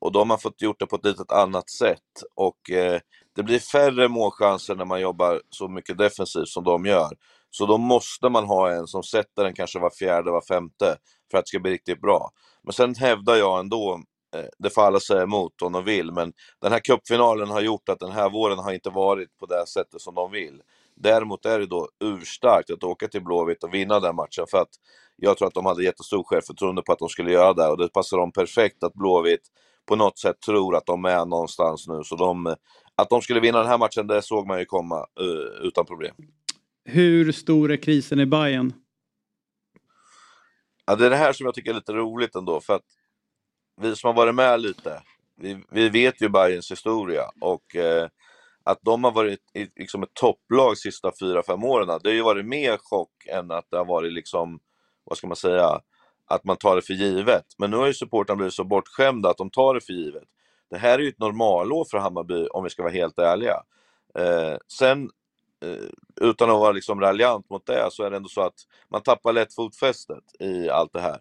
Och de har fått gjort det på ett litet annat sätt. Och eh, det blir färre målchanser när man jobbar så mycket defensivt som de gör. Så då måste man ha en som sätter den kanske var fjärde, var femte för att det ska bli riktigt bra. Men sen hävdar jag ändå, eh, det får alla säga emot om de vill, men den här cupfinalen har gjort att den här våren har inte varit på det sättet som de vill. Däremot är det då urstarkt att åka till Blåvitt och vinna den matchen för att jag tror att de hade jättestor självförtroende på att de skulle göra det och det passar dem perfekt att Blåvitt på något sätt tror att de är någonstans nu. Så de, att de skulle vinna den här matchen, det såg man ju komma uh, utan problem. Hur stor är krisen i Bayern? Ja, det är det här som jag tycker är lite roligt ändå, för att vi som har varit med lite, vi, vi vet ju Bayerns historia och eh, att de har varit i liksom ett topplag sista fyra, fem åren, det har ju varit mer chock än att det har varit liksom, vad ska man säga, att man tar det för givet. Men nu har ju supportrarna blivit så bortskämda att de tar det för givet. Det här är ju ett normalår för Hammarby om vi ska vara helt ärliga. Eh, sen, eh, utan att vara liksom raljant mot det, så är det ändå så att man tappar lätt fotfästet i allt det här.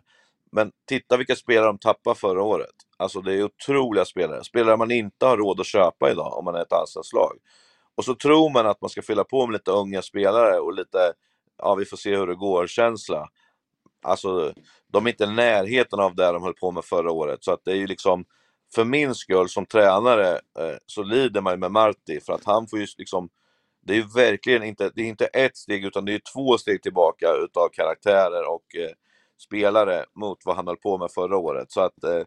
Men titta vilka spelare de tappade förra året. Alltså det är otroliga spelare. Spelare man inte har råd att köpa idag om man är ett allsvenskt. Och så tror man att man ska fylla på med lite unga spelare och lite, ja vi får se hur det går-känsla. Alltså, de är inte i närheten av det de höll på med förra året. Så att det är ju liksom, för min skull som tränare eh, så lider man ju med Marti för att han får ju liksom, det är verkligen inte, det är inte ett steg utan det är två steg tillbaka utav karaktärer och eh, spelare mot vad han höll på med förra året. Så att, eh,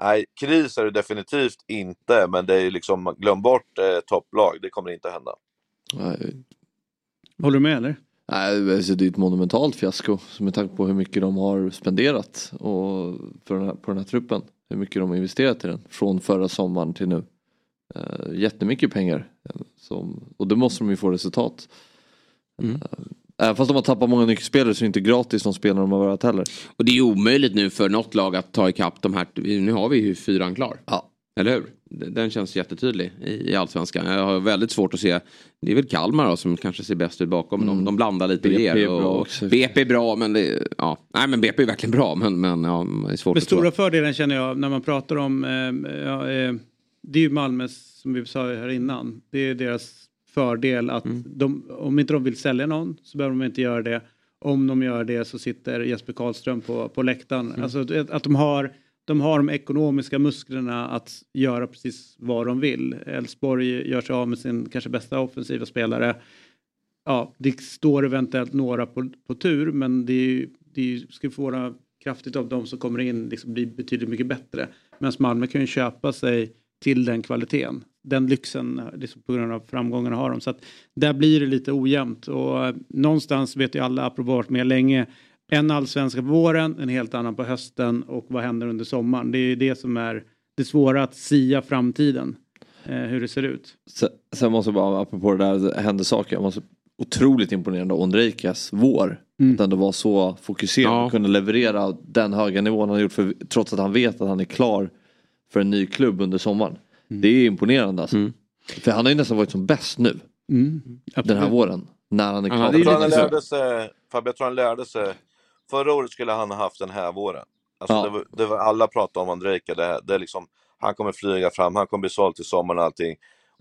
nej, kris är det definitivt inte, men det är ju liksom, glöm bort eh, topplag, det kommer inte hända. Nej. Håller du med eller? Nej, alltså det är ett monumentalt fiasko med tanke på hur mycket de har spenderat och för den här, på den här truppen. Hur mycket de har investerat i den från förra sommaren till nu. Uh, jättemycket pengar. Som, och då måste de ju få resultat. Mm. Uh, även fast de har tappat många nyckelspelare så är det inte gratis de spelarna de har varit heller. Och det är omöjligt nu för något lag att ta ikapp de här. Nu har vi ju fyran klar. Ja. Eller hur? Den känns jättetydlig i, i allsvenskan. Jag har väldigt svårt att se. Det är väl Kalmar då, som kanske ser bäst ut bakom. Mm. De, de blandar lite BP och ger. är Och, också. BP är bra men det, ja. Nej men BP är verkligen bra men, men ja, det är svårt Den att tro. stora fördelen känner jag när man pratar om, eh, ja, eh, det är ju Malmös, som vi sa här innan, det är deras fördel att Mm. de, om inte de vill sälja någon så behöver de inte göra det. Om de gör det så sitter Jesper Karlström på, på läktaren. Mm. Alltså att- att de har, de har de ekonomiska musklerna att göra precis vad de vill. Elfsborg gör sig av med sin kanske bästa offensiva spelare. Ja, det står eventuellt några på, på tur men det, är, ju- det är, ju- få kraftigt av de som kommer in liksom bli betydligt mycket bättre. Medan Malmö kan ju köpa sig till den kvaliteten. Den lyxen liksom på grund av framgångarna har de. Så att där blir det lite ojämnt och eh, någonstans vet ju alla, apropå varit med länge, en allsvenska på våren, en helt annan på hösten och vad händer under sommaren? Det är ju det som är det svåra att sia framtiden, eh, hur det ser ut. Sen, sen måste jag bara, apropå det där, händer saker. Jag måste, otroligt imponerande av Ondrejkas vår. Mm. Att ändå vara så fokuserad och kunna leverera den höga nivån han har gjort. För, trots att han vet att han är klar för en ny klubb under sommaren. Det är imponerande alltså. För han har ju nästan varit som bäst nu. Mm. Den här våren. När han är klar. Jag tror han lärde sig, Fabio, jag tror han lärde sig, förra året skulle han ha haft den här våren. Alltså Ja. det, var, det var, alla pratade om Andrejka, det, det är liksom, han kommer flyga fram, han kommer bli såld till sommaren och allting.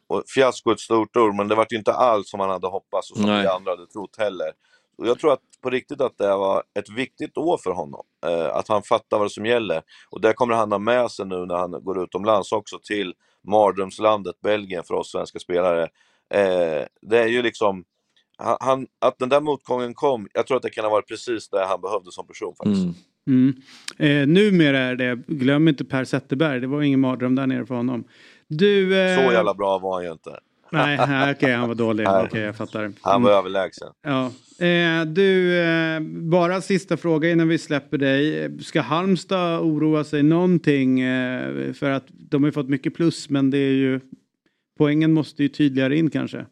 Och fiasko är ett stort ord, men det var inte alls som han hade hoppats och som Nej. vi andra hade trott heller. Och jag tror att på riktigt att det var ett viktigt år för honom. Eh, att han fattar vad som gäller. Och det kommer han ha med sig nu när han går utomlands också till mardrömslandet Belgien för oss svenska spelare. Eh, det är ju liksom, han, han, att den där motgången kom, jag tror att det kan ha varit precis det han behövde som person faktiskt. Mm. Mm. Eh, numera är det, glöm inte Per Zetterberg, det var ingen mardröm där nere för honom. Du, eh, Så jävla bra var han ju inte. Nej, okej han var dålig. Okej, jag fattar. Han var Mm. överlägsen. Ja. Eh, du, eh, bara sista fråga innan vi släpper dig. Ska Halmstad oroa sig någonting? Eh, för att de har ju fått mycket plus men det är ju poängen måste ju tydligare in kanske.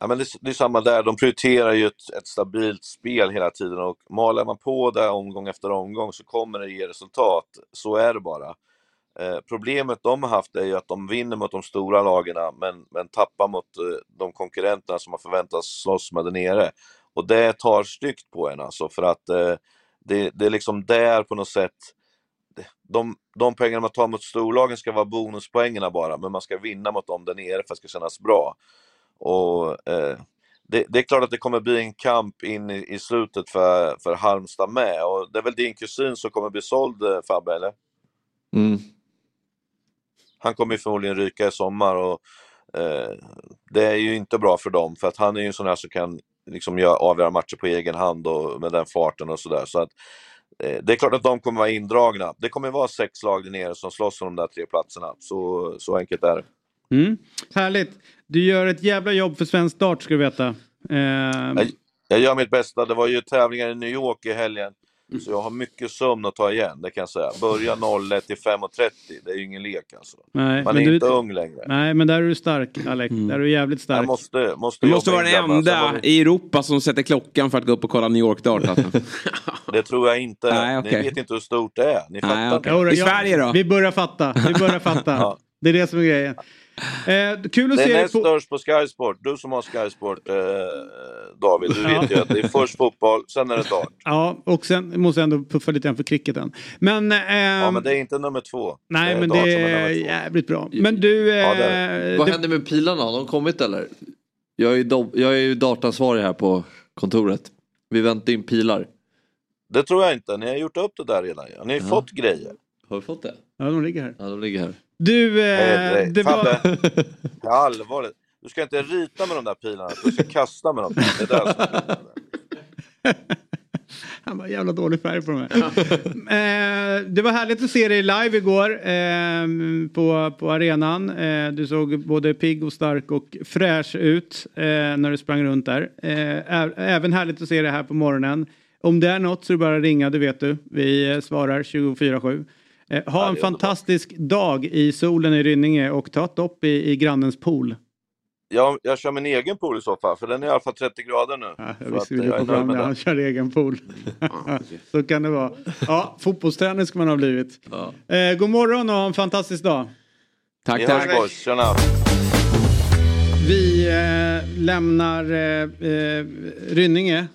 Ja, men det, det är samma där, de prioriterar ju ett, ett stabilt spel hela tiden och maler man på det omgång efter omgång så kommer det ge resultat. Så är det bara. Eh, problemet de har haft är ju att de vinner mot de stora lagen men, men tappar mot eh, de konkurrenterna som man förväntas slåss med där nere. Och det tar styggt på en alltså för att eh, det, det är liksom där på något sätt de, de pengarna man tar mot storlagen ska vara bonuspoängerna bara, men man ska vinna mot dem där nere för att det ska kännas bra. Och eh, det, det är klart att det kommer bli en kamp in i, i slutet för, för Halmstad med. Och det är väl din kusin som kommer bli såld, eh, Fabbe, eller? Mm. Han kommer ju förmodligen ryka i sommar och eh, det är ju inte bra för dem för att han är ju en sån här som kan liksom göra, avgöra matcher på egen hand och med den farten och sådär. Så att eh, det är klart att de kommer vara indragna. Det kommer vara sex lag där nere som slåss om de där tre platserna. Så, så enkelt är det. Mm. Härligt. Du gör ett jävla jobb för svensk dart ska du veta. Eh, Jag, jag gör mitt bästa. Det var ju tävlingar i New York i helgen. Så jag har mycket sömn att ta igen, det kan jag säga. Börja 01 till 5.30, det är ju ingen lek alltså. nej, Man men är du- inte ung längre. Nej, men där är du stark Alec. Där är du jävligt stark. Jag måste, måste Du måste vara den var enda det- i Europa som sätter klockan för att gå upp och kolla New York Dart. Alltså. Det tror jag inte. Nej, okej. Ni vet inte hur stort det är. Ni fattar okej. inte. I Sverige då? Vi börjar fatta. Vi börjar fatta. Ja. Det är det som är grejen. Eh, kul att Det se är på... störst på Sky Sport. Du som har Sky Sport, eh, David, du Ja. vet ju att det är först fotboll, sen är det dart. Ja, och sen måste jag ändå puffa lite grann för cricketen. Men... ehm, Ja, men det är inte nummer två. Nej, är men dart det är är jävligt bra. Men du... Eh, Ja, det Vad det- händer med pilarna? Har de kommit eller? Jag är ju, do- jag är ju datansvarig här på kontoret. Vi väntar in pilar. Det tror jag inte. Ni har gjort upp det där redan. Ni har ju fått grejer. Har vi fått det? Ja, de ligger här. Ja, de ligger här. Du, Nej, eh, nej. det var... Fabbe, ja, allvarligt. Du ska inte rita med de där pilarna, du ska kasta med dem. Det är där. Han var jävla dålig färg på de här. eh, det var härligt att se dig live igår eh, på, på arenan. Eh, du såg både pigg och stark och fräsch ut eh, när du sprang runt där. Eh, även härligt att se dig här på morgonen. Om det är något så är det bara att ringa, det vet du. Vi eh, svarar 24-7. Eh, ha en fantastisk dag i solen i Rynninge och ta ett dopp i, i grannens pool. jag, jag kör min egen pool i så fall, för den är i alla fall 30 grader nu. Jag visste eh, vi jag är kom nöjd fram han kör egen pool. så kan det vara. Ja, fotbollstränare ska man ha blivit. Eh, god morgon och ha en fantastisk dag. Tack, tack. hörs boys, tjena! Vi eh, lämnar eh, eh, Rynninge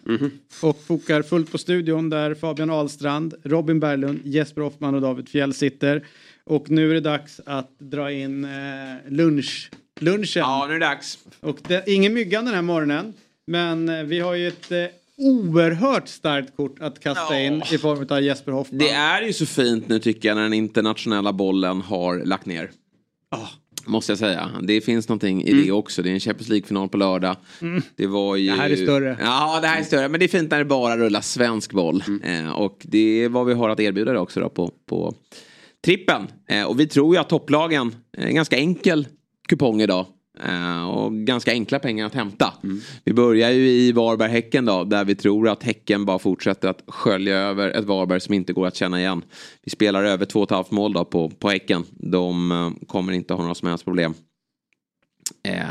och fokar fullt på studion där Fabian Ahlstrand, Robin Berglund, Jesper Hoffman och David Fjell sitter. Och nu är det dags att dra in eh, lunch, lunchen. Ja, nu är det dags. Och det, ingen myggan den här morgonen. Men eh, vi har ju ett eh, oerhört starkt kort att kasta in i form av Jesper Hoffman. Det är ju så fint nu tycker jag när den internationella bollen har lagt ner. Måste jag säga. Det finns någonting i det också. Det är en Champions League-final på lördag. Mm. Det var ju... Det här är större. Ja, det här är större. Men det är fint när det bara rullar svensk boll. Eh, och det är vad vi har att erbjuda det också då på, på trippen. Eh, och vi tror ju att topplagen, en ganska enkel kupong idag. Eh, och ganska enkla pengar att hämta. Vi börjar ju i Varberg-Häcken då, där vi tror att Häcken bara fortsätter att skölja över ett Varberg som inte går att känna igen. Vi spelar över 2,5 mål då på, på Häcken. De eh, kommer inte ha några som helst problem. Eh,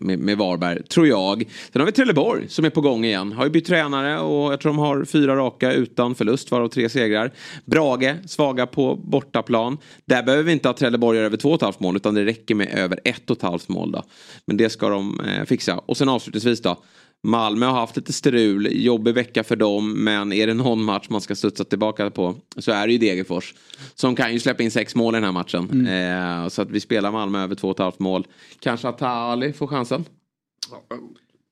med, med, Varberg, tror jag. Sen har vi Trelleborg som är på gång igen. Har ju bytt tränare och jag tror de har fyra raka utan förlust, varav tre segrar. Brage, svaga på bortaplan. Där behöver vi inte att Trelleborg över två och ett halvt mål, utan det räcker med över ett och ett halvt mål. Då. Men det ska de eh, fixa. Och sen avslutningsvis då. Malmö har haft lite strul, jobbig vecka för dem, men är det någon match man ska studsa tillbaka på så är det ju Degerfors. Som kan ju släppa in sex mål i den här matchen. Eh, så att vi spelar Malmö över två och ett halvt mål. Kanske att Ali får chansen.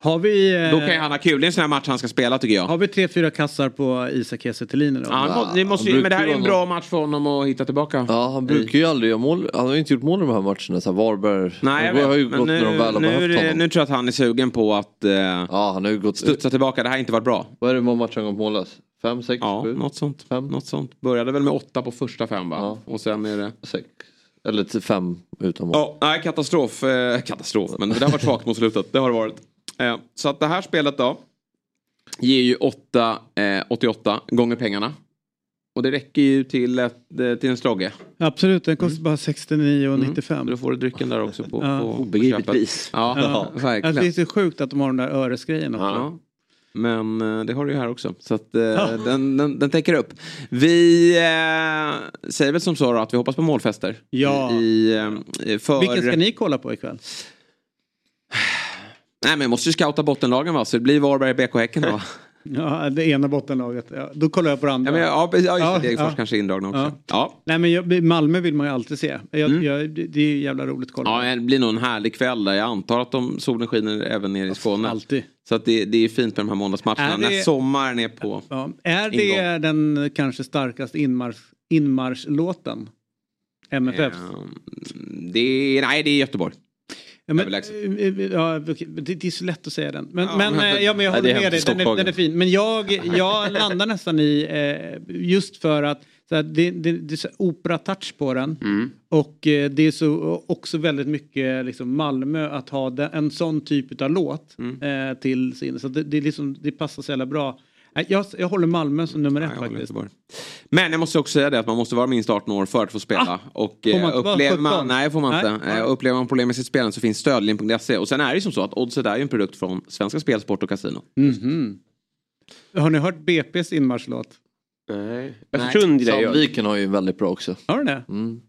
Har vi... eh, Då kan ju han ha kul. Det är en sån här match han ska spela tycker jag. Har vi tre, fyra kassar på Isak Kiese Thelin idag? Ja, måste ju, men det här är en bra match för honom att hitta tillbaka. Ja, han brukar ju aldrig göra mål. Han har ju inte gjort mål i de här matcherna. Så här Varberg. Nej, jag det har ju Men gått nu, när de väl har nu, behövt honom. nu tror jag att han är sugen på att eh, Ja, han har ju gått... studsa tillbaka. Det här har inte varit bra. Vad är det många matcher han gått mållös? Fem, sex, ja, sju? Något sånt. Något sånt. Började väl med åtta på första fem va? Och sen är det... Sex. Eller till fem utan mål. Ja, nej, katastrof. Eh, katastrof, men det har varit svagt mot slutet. Det har det varit. Eh, så att det här spelet då ger ju 8, eh, 88 gånger pengarna. Och det räcker ju till, ett, eh, till en slogge. Absolut, den kostar bara 69,95. Mm. Då får du drycken där också på, Ja. på Obegripligt pris. Ja, Ja. verkligen. Det är så sjukt att de har den där öresgrejen också. Ja. Men eh, det har du ju här också. Så att, eh, Ja. den, den, den täcker upp. Vi eh, säger väl som så då att vi hoppas på målfester. Ja. I, för... Vilken ska ni kolla på ikväll? Nej men vi måste ju scouta bottenlagen va. Så det blir Varberg, BK Häcken då. Ja, det ena bottenlaget. Ja, då kollar jag på det andra. Ja, men, ja, ja, just det. Ja, Degerfors ja. kanske är indragna också. Ja. Ja. Nej men jag, Malmö vill man ju alltid se. Jag, Mm. jag, det det är jävla roligt att kolla. Ja, det blir nog en härlig kväll där. Jag antar att de, solen skiner även nere i Skåne. Alltid. Så att det, det är fint med de här måndagsmatcherna. Det- När sommaren är på. Är det den kanske starkaste inmarsch, inmarschlåten? MFF? Det är, nej, det är Göteborg. Ja, men, Överlägset. eh, ja, okej, det, är så lätt att säga den. Men, Ja, men, men- eh, ja, men jag Nej, håller är med dig, den är, den är fin. Men jag, jag landar nästan i, eh, just för att så här, det, det, det är så opera-touch på den. Mm. Och eh, det är så också väldigt mycket liksom, Malmö att ha den, en sån typ av låt Mm. eh, till sin. Så det, det, liksom, det passar så jävla bra. Nej, Jag, jag håller Malmö som nummer ett jag håller faktiskt. Göteborg. Men jag måste också säga det att man måste vara minst 18 år för att få spela. och Ah, får man eh, inte upplever 17? man, nej får man Nej. inte. Eh, upplever man problem med sitt spelande så finns stödlinjen.se. Och sen är det ju som så att Oddset är ju en produkt från Svenska Spel, Sport och Casino. Mhm. Har ni hört BP's inmarschlåt? Nej. Östersund gillar jag. Sandviken har ju väldigt bra också. Har den det? Mm.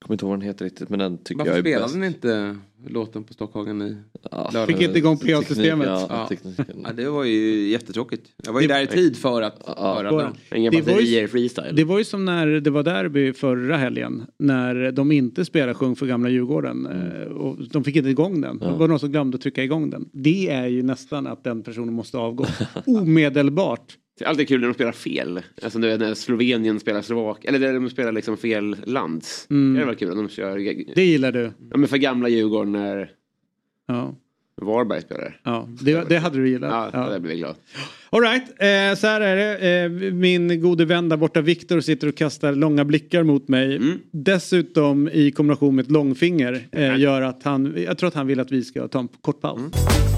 Kommer inte ihåg vad den heter riktigt men den tycker Varför jag är spelade bäst. ni inte låten på Stockhagen i lördag? Fick inte igång PA-systemet. ja, Ja. Ja, det var ju jättetråkigt. Jag var ju Det- där i tid för att höra Var- den. Inga Det var ju- batterier, freestyle. Det var ju som när det var derby förra helgen. När de inte spelade Sjung för gamla Djurgården. eh, Och de fick inte igång den. Det var någon som glömde att trycka igång den. Det är ju nästan att den personen måste avgå. Omedelbart. Det är alltid kul när de spelar fel. Alltså när Slovenien spelar Slovak. Eller när de spelar liksom fel lands. Mm. Det är väl kul när de kör. Det gillar du. Ja, men för gamla Djurgården när Ja. Varberg spelar. Ja, det, det hade du gillat. Ja, där blir jag glad. All right, eh, så här är det. Eh, min gode vän där borta, Viktor, sitter och kastar långa blickar mot mig. Mm. Dessutom i kombination med ett långfinger eh, gör att han, jag tror att han vill att vi ska ta en kort paus. Mm.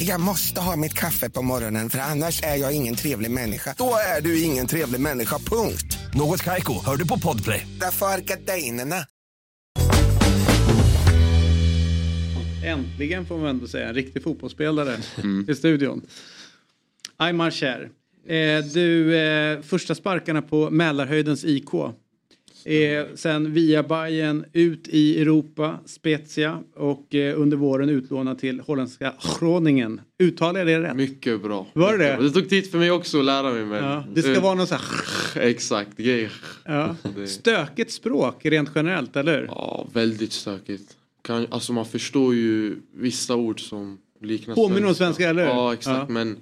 Jag måste ha mitt kaffe på morgonen för annars är jag ingen trevlig människa. Då är du ingen trevlig människa, punkt. Något Kaiko, hör du på Podplay. Därför är gardinerna. Äntligen får man ändå säga en riktig fotbollsspelare i studion. Aymar Cher. Eh, du, eh, första sparkarna på Mälarhöjdens IK. Eh, sen via Bayern ut i Europa, Spezia och eh, under våren utlånad till holländska Groningen. Uttalar jag det rätt? Mycket bra. Var det det? Det tog tid för mig också att lära mig. Men Ja, det ska vara någon sån här... Exakt. Ja. Stökigt språk rent generellt, eller? Ja, väldigt stökigt. Kan, alltså man förstår ju vissa ord som liknar Påminner om svenska, eller hur? Ja, exakt. Ja. Men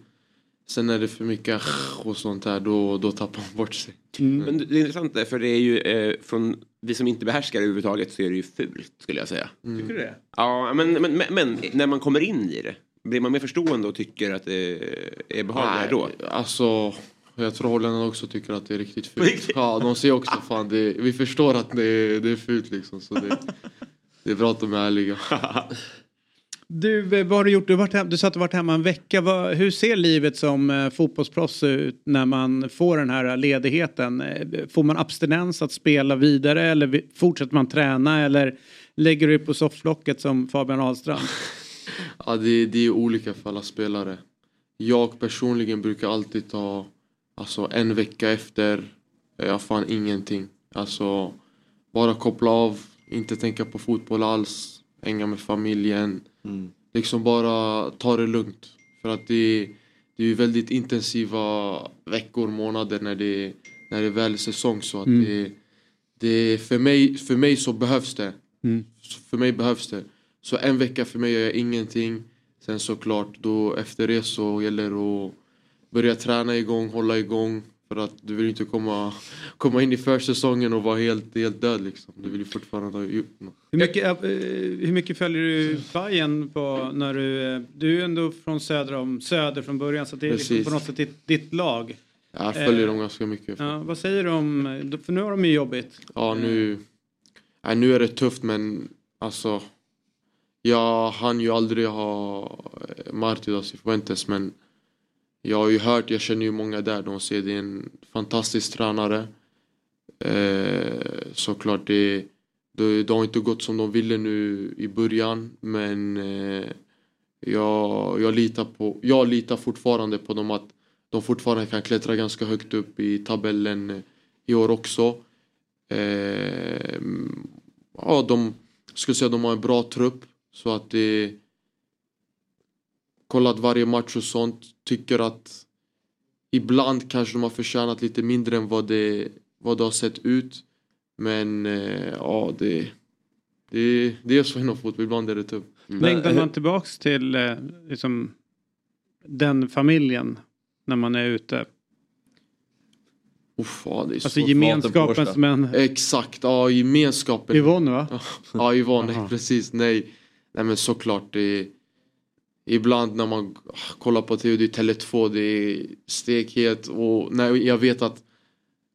sen är det för mycket och sånt där, då, då tappar man bort sig. Men det är intressant där, för det är ju eh, från vi som inte behärskar det överhuvudtaget så är det ju fult skulle jag säga. Tycker du det? Ja, men, men, men, men när man kommer in i det, blir man mer förstående och tycker att det är behagligare då? Alltså, jag tror holländarna också tycker att det är riktigt fult. Ja, de säger också fan, det, vi förstår att det, det är fult liksom. Så det, det är bra att de är ärliga. Du, eh, vad har du gjort? Du, varit hem, du sa att du varit hemma en vecka. Vad, hur ser livet som eh, fotbollsproffs ut när man får den här eh, ledigheten? Eh, får man abstinens att spela vidare eller fortsätter man träna eller lägger du dig på sofflocket som Fabian Ahlstrand? Ja, det, det är olika för alla spelare. Jag personligen brukar alltid ta alltså, en vecka efter, jag fan ingenting. Alltså bara koppla av, inte tänka på fotboll alls, hänga med familjen. Liksom bara ta det lugnt. För att det, det är väldigt intensiva veckor, månader när det, när det väl är säsong. Så att Mm. det, det för, mig, för mig så behövs det. Mm. För mig behövs det. Så en vecka för mig gör jag ingenting. Sen såklart, då efter det så gäller det att börja träna igång, hålla igång. För att du vill inte komma, komma in i försäsongen och vara helt, helt död liksom. Du vill ju fortfarande ha gjort något. Hur mycket, eh, hur mycket följer du Bayern på när du... eh, Du är ju ändå från söder, om, söder från början så det är liksom på något sätt ditt, ditt lag. Jag följer Eh, dem ganska mycket. Ja, vad säger du om... För nu har de ju jobbigt. Ja, nu, nej, nu är det tufft men alltså jag hann ju aldrig ha eh, Martidas i Fuentes men jag har ju hört, jag känner ju många där, de säger det är en fantastisk tränare. Eh, såklart det, det, det har inte gått som de ville nu i början men eh, jag, jag, litar på, jag litar fortfarande på dem att de fortfarande kan klättra ganska högt upp i tabellen eh, i år också. Eh, ja, de skulle säga att de har en bra trupp så att det kollat varje match och sånt tycker att ibland kanske de har förtjänat lite mindre än vad det, vad det har sett ut men eh, ja det, det, det är så inom fotboll, ibland är det tufft. Längtar man tillbaks till eh, liksom, den familjen när man är ute? Uff, ja, det är Alltså svårt. gemenskapen som en... Exakt, ja gemenskapen. Yvonne va? Ja Yvonne, precis. Nej. Nej men såklart det är, Ibland när man kollar på tv, det är Tele2, det är stekhet och när jag vet att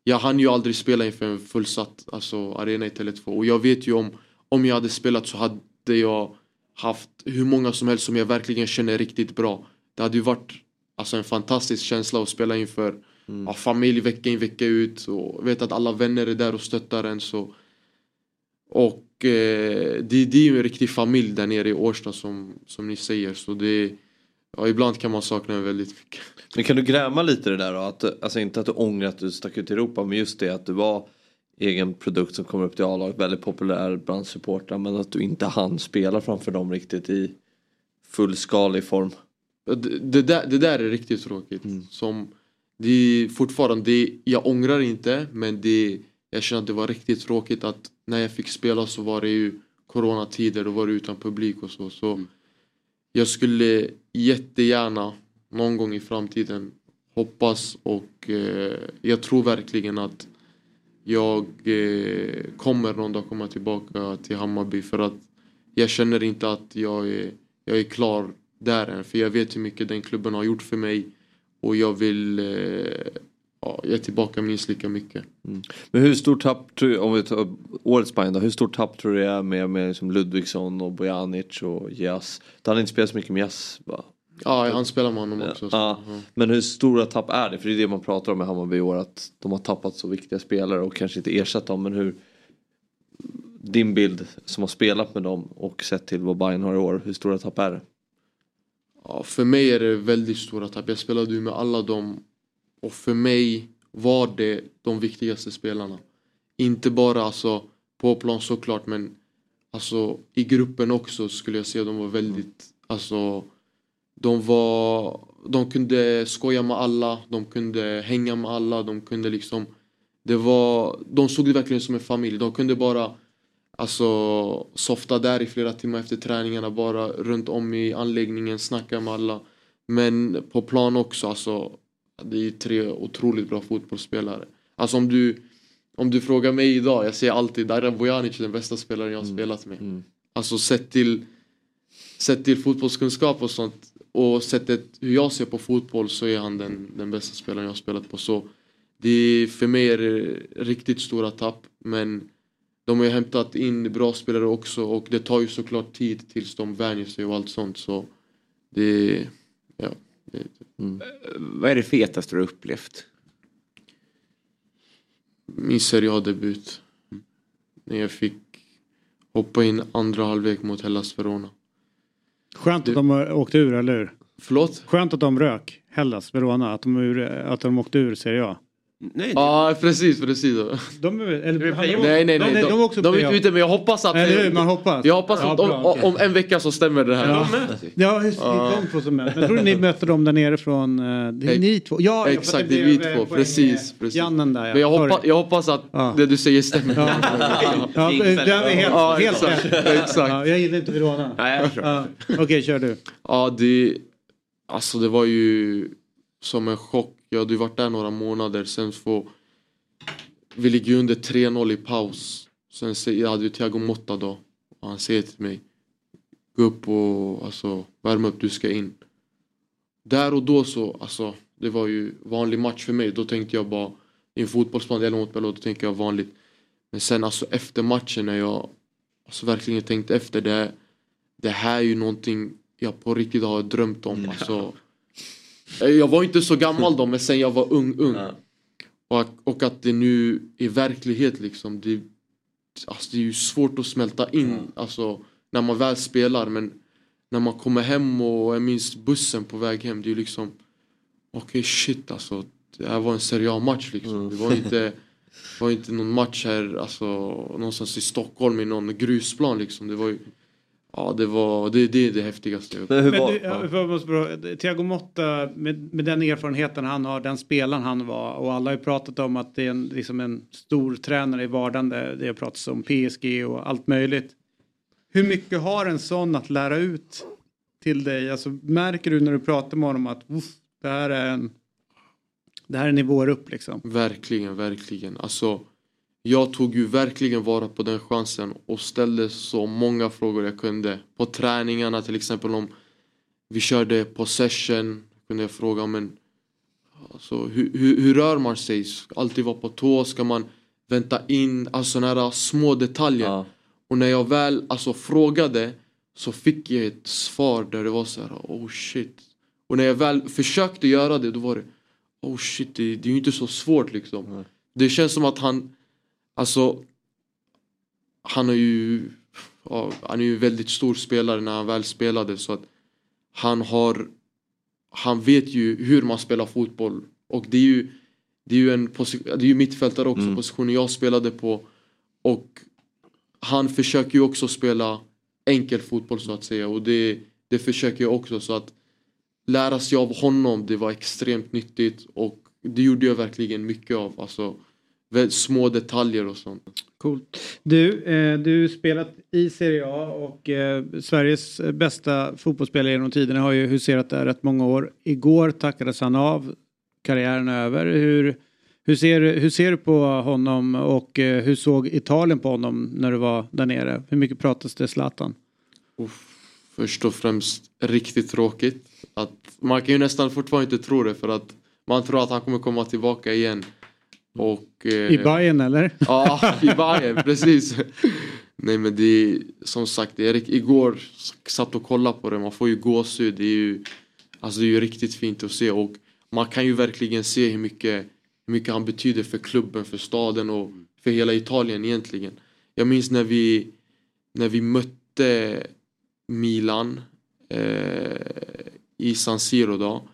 jag hann ju aldrig spela inför en fullsatt alltså, arena i Tele2. Och jag vet ju om om jag hade spelat så hade jag haft hur många som helst som jag verkligen känner riktigt bra. Det hade ju varit alltså, en fantastisk känsla att spela inför ja, familj vecka in vecka ut och vet att alla vänner är där och stöttar en så. Och eh, det, det är ju en riktig familj där nere i Årsta som, som ni säger så det ja, ibland kan man sakna det väldigt mycket. Men kan du gräma lite det där då? Att, alltså inte att du ångrar att du stack ut i Europa men just det att du var egen produkt som kom upp till A-laget, väldigt populär bland supportrar men att du inte hann spela framför dem riktigt i fullskalig form. Det, det, där, det där är riktigt tråkigt. Som, det är fortfarande, det, jag ångrar inte men det, jag känner att det var riktigt tråkigt att när jag fick spela så var det ju coronatider, då var det utan publik och så. så Jag skulle jättegärna någon gång i framtiden hoppas och eh, jag tror verkligen att jag eh, kommer någon dag komma tillbaka till Hammarby för att jag känner inte att jag är, jag är klar där än. För jag vet hur mycket den klubben har gjort för mig och jag vill eh, ja, ge tillbaka minst lika mycket. Men hur stort tapp, tror- om vi tar årets Bayern då, hur stort tapp tror du det är med, med liksom Ludvigsson och Bojanic och Jas? Du hade inte spelat så mycket med Jas va? Ja, han spelar med honom också. så, Ja, men hur stora tapp är det? För det är det man pratar om i Hammarby i år att de har tappat så viktiga spelare och kanske inte ersatt dem. Men hur din bild som har spelat med dem och sett till vad Bayern har i år, hur stora tapp är det? Ja, för mig är det väldigt stora tapp. Jag spelade ju med alla dem och för mig var det de viktigaste spelarna. Inte bara alltså på plan såklart men alltså i gruppen också skulle jag säga de var väldigt alltså de var de kunde skoja med alla, de kunde hänga med alla, de kunde liksom det var, de såg det verkligen som en familj. De kunde bara Alltså softa där i flera timmar efter träningarna bara runt om i anläggningen, snacka med alla. Men på plan också alltså. Det är tre otroligt bra fotbollsspelare. Alltså om du Om du frågar mig idag, jag säger alltid Darren Bojanic är den bästa spelaren jag har spelat med. Alltså sett till Sett till fotbollskunskap och sånt och sättet hur jag ser på fotboll så är han den, den bästa spelaren jag har spelat på. Så det är, för mig är det riktigt stora tapp men de har ju hämtat in bra spelare också och det tar ju såklart tid tills de vänjer sig och allt sånt så det, ja. Det, Vad är det fetaste du har upplevt? Min Serie A-debut. När jag fick hoppa in andra halvlek mot Hellas Verona. Skönt att de har åkt ur, eller hur? Förlåt? Skönt att de rök, Hellas, Verona, att de, ur, att de åkte ur Serie A. Nej, Ja precis, precis. De är, eller, Nej nej nej, de, de, de, de är inte ute men jag hoppas att... Eller hur, man hoppas. Jag hoppas Ja, att bra, om, okej. om en vecka så stämmer det här. Ja, ja hur Ja. de två som möter. Jag tror ni möter dem där nere från... eh, Det är ni två. Ja, ja, Exakt, det är vi två. Precis, precis. Jannen där ja. Men jag, hoppas, jag hoppas att det du säger stämmer. Ja, ja det är helt, Ja, helt rätt. exakt. Ja, jag gillar inte Verona. Nej, jag. Ja. Okej, kör du. Ja, det, alltså det var ju som en chock. Jag hade ju varit där några månader. Sen får vi ligger under 3-0 i paus. Sen jag hade ju Thiago Motta då. Och han säger till mig. Gå upp och alltså, värm upp, du ska in. Där och då så, alltså det var ju vanlig match för mig. Då tänkte jag bara i en fotbollsplan, eller mot Bello, då tänker jag vanligt. Men sen alltså efter matchen när jag alltså, verkligen tänkte efter det. Det här är ju någonting jag på riktigt har drömt om. Alltså, jag var inte så gammal då men sen jag var ung, ung. Och, och att det nu är verklighet liksom. Det, alltså, det är ju svårt att smälta in alltså, när man väl spelar men när man kommer hem och jag minns bussen på väg hem. Det är ju liksom okej shit alltså. Det här var en Serie A-match liksom. Det var inte, det var inte någon match här alltså, någonstans i Stockholm i någon grusplan liksom. Det var ju Ja det var det, det är det häftigaste. Men du, ja, jag måste bara, Thiago Motta med, med den erfarenheten han har, den spelaren han var och alla har ju pratat om att det är en, liksom en stor tränare i vardagen. Det, det har pratats om PSG och allt möjligt. Hur mycket har en sån att lära ut till dig? Alltså, märker du när du pratar med honom att "Uff, det här är en det här är nivåer upp liksom? Verkligen, verkligen. Alltså, jag tog ju verkligen vara på den chansen och ställde så många frågor jag kunde. På träningarna till exempel om vi körde possession kunde jag fråga men alltså, hur, hur, hur rör man sig? Alltid vara på tå? Ska man vänta in? Alltså sådana här små detaljer. Och när jag väl alltså, frågade så fick jag ett svar där det var så här, oh shit. Och när jag väl försökte göra det då var det oh shit det, det är ju inte så svårt liksom. Det känns som att han, alltså han är ju, ja, han är ju väldigt stor spelare när han väl spelade så att han har, han vet ju hur man spelar fotboll. Och det är ju, det är ju en det är ju mittfältare också, positionen jag spelade på. Och han försöker ju också spela enkel fotboll så att säga. Och det, det försöker jag också så att lära sig av honom det var extremt nyttigt. Och det gjorde jag verkligen mycket av. Alltså, små detaljer och sånt. Coolt. Du, eh, du spelat i Serie A och eh, Sveriges bästa fotbollsspelare genom tiderna har ju huserat där rätt många år. Igår tackades han av, karriären är över. Hur, hur, ser, hur ser du på honom och eh, hur såg Italien på honom när du var där nere? Hur mycket pratas det Zlatan? Först och främst riktigt tråkigt. Att man kan ju nästan fortfarande inte tro det för att man tror att han kommer komma tillbaka igen. Och, eh, I Bayern eller? Ja, i Bayern, precis. Nej men det är som sagt, rikt- igår satt och kollade på det, man får ju gåshud. Det är ju, alltså det är ju riktigt fint att se och man kan ju verkligen se hur mycket, hur mycket han betyder för klubben, för staden och för hela Italien egentligen. Jag minns när vi, när vi mötte Milan eh, i San Siro då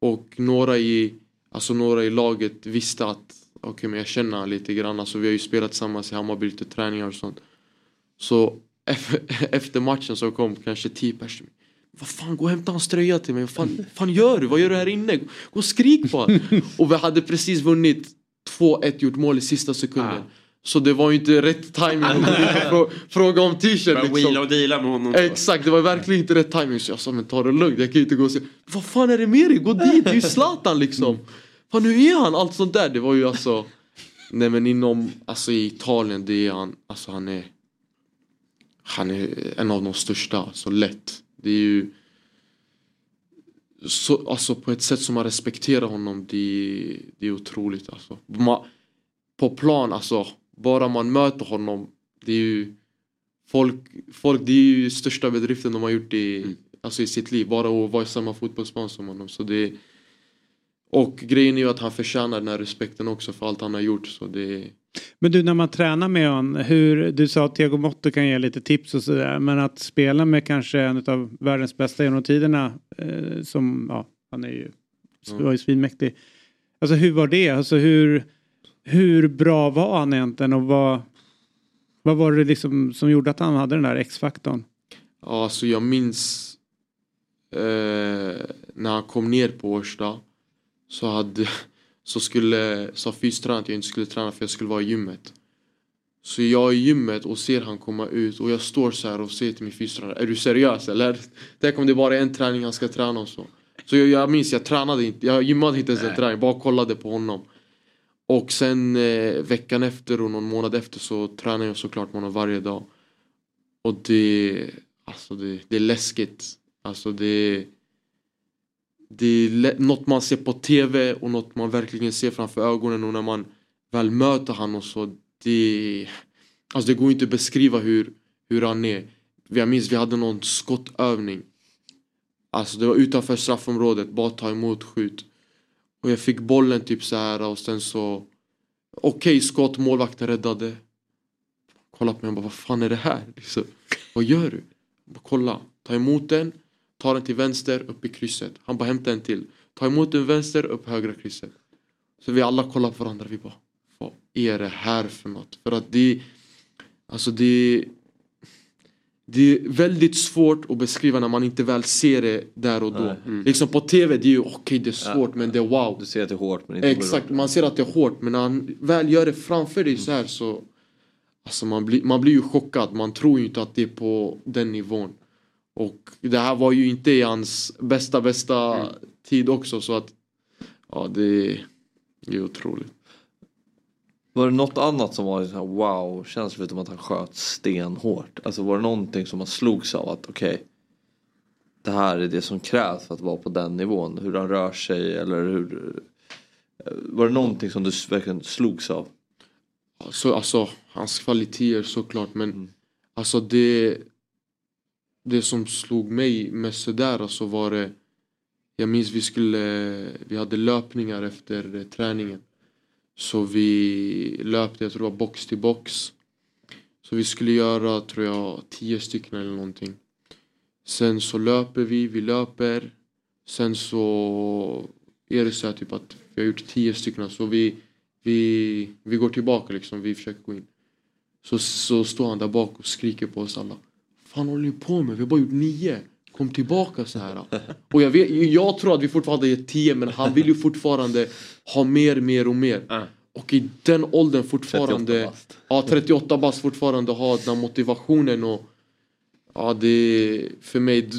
och några i, alltså några i laget visste att okej men jag känner han lite grann, alltså vi har ju spelat tillsammans i Hammarby lite träningar och sånt. Så efter matchen så kom kanske tio personer. Vad fan, gå och hämta hans tröja till mig. Vad fan, fan gör du? Vad gör du här inne? Gå och skrik på honom. och vi hade precis vunnit 2-1, gjort mål i sista sekunden. Så det var ju inte rätt timing att frå- fråga om t-shirt. Wheela och deala med honom. Exakt, det var verkligen inte rätt timing. Så jag sa, men ta det lugnt, jag kan ju inte gå och säga Vad fan är det med dig? Gå dit, det är ju Zlatan liksom. Fan hur är han? Allt sånt där. Det var ju alltså Nej men inom, alltså i Italien, det är han, alltså han är Han är en av de största, så lätt. Det är ju så, alltså på ett sätt som man respekterar honom, det, det är otroligt alltså. Man, på plan, alltså, bara man möter honom, det är ju Folk, folk det är ju största bedriften de har gjort i, alltså i sitt liv, bara att vara i samma fotbollsplan som honom. Så det, och grejen är ju att han förtjänar den här respekten också för allt han har gjort. Så det, Men du när man tränar med honom, hur, du sa att Thiago Motta kan ge lite tips och sådär. Men att spela med kanske en av världens bästa genom tiderna. Eh, som, ja, han är ju, var ju svinmäktig. Alltså hur var det? Alltså hur, hur bra var han egentligen och vad, vad var det liksom som gjorde att han hade den där X-faktorn? Ja, alltså jag minns eh, när han kom ner på Årsta så, hade, så skulle sa fystränaren att jag inte skulle träna för jag skulle vara i gymmet. Så jag är i gymmet och ser han komma ut och jag står så här och säger till min fystränare Är du seriös eller? Tänk om det bara är en träning han ska träna och så. Så jag, jag minns, jag tränade inte, jag gymmade inte ens en träning, bara kollade på honom. Och sen eh, veckan efter och någon månad efter så tränar jag såklart med honom varje dag. Och det, alltså det, det är läskigt. Alltså det, det är något man ser på tv och något man verkligen ser framför ögonen och när man väl möter han och så. Det, alltså det går inte att beskriva hur, hur han är. Jag minns vi hade någon skottövning. Alltså det var utanför straffområdet, bara ta emot, skjut. Och jag fick bollen typ så här och sen så Okej skott, målvakten räddade. Kolla på mig och bara vad fan är det här? Liksom, vad gör du? Jag Bara, kolla, ta emot den, ta den till vänster, upp i krysset. Han bara hämta en till. Ta emot den vänster, upp högra krysset. Så vi alla kollar på varandra, vi bara vad är det här för något? För att det Alltså det det är väldigt svårt att beskriva när man inte väl ser det där och då. Mm. Liksom på tv, det är ju okej det är svårt men det är wow. Du ser att det är hårt men inte Exakt, man ser att det är hårt men när han väl gör det framför dig så här så Alltså man blir, man blir ju chockad, man tror ju inte att det är på den nivån. Och det här var ju inte i hans bästa bästa tid också så att Ja det, är otroligt. Var det något annat som var så här wow känsla förutom att han sköt stenhårt? Alltså var det någonting som man slogs av att okej Det här är det som krävs för att vara på den nivån. Hur han rör sig eller hur Var det någonting som du verkligen slogs av? Alltså, alltså hans kvaliteter såklart men alltså det det som slog mig mest sådär alltså var det Jag minns vi skulle Vi hade löpningar efter eh, träningen. Så vi löpte, jag tror det var box till box. Så vi skulle göra tror jag tio stycken eller någonting. Sen så löper vi, vi löper. Sen så är det så här typ att vi har gjort tio stycken. Så vi vi, vi går tillbaka liksom, vi försöker gå in. Så, så står han där bak och skriker på oss alla. Fan håller ni på med? Vi har bara gjort nio. Kom tillbaka så här. Och jag, vet, jag tror att vi fortfarande hade gett tio men han vill ju fortfarande ha mer, mer och mer. Och i den åldern 38 fortfarande, bast. ja 38 bast fortfarande ha den här motivationen och ja det är för mig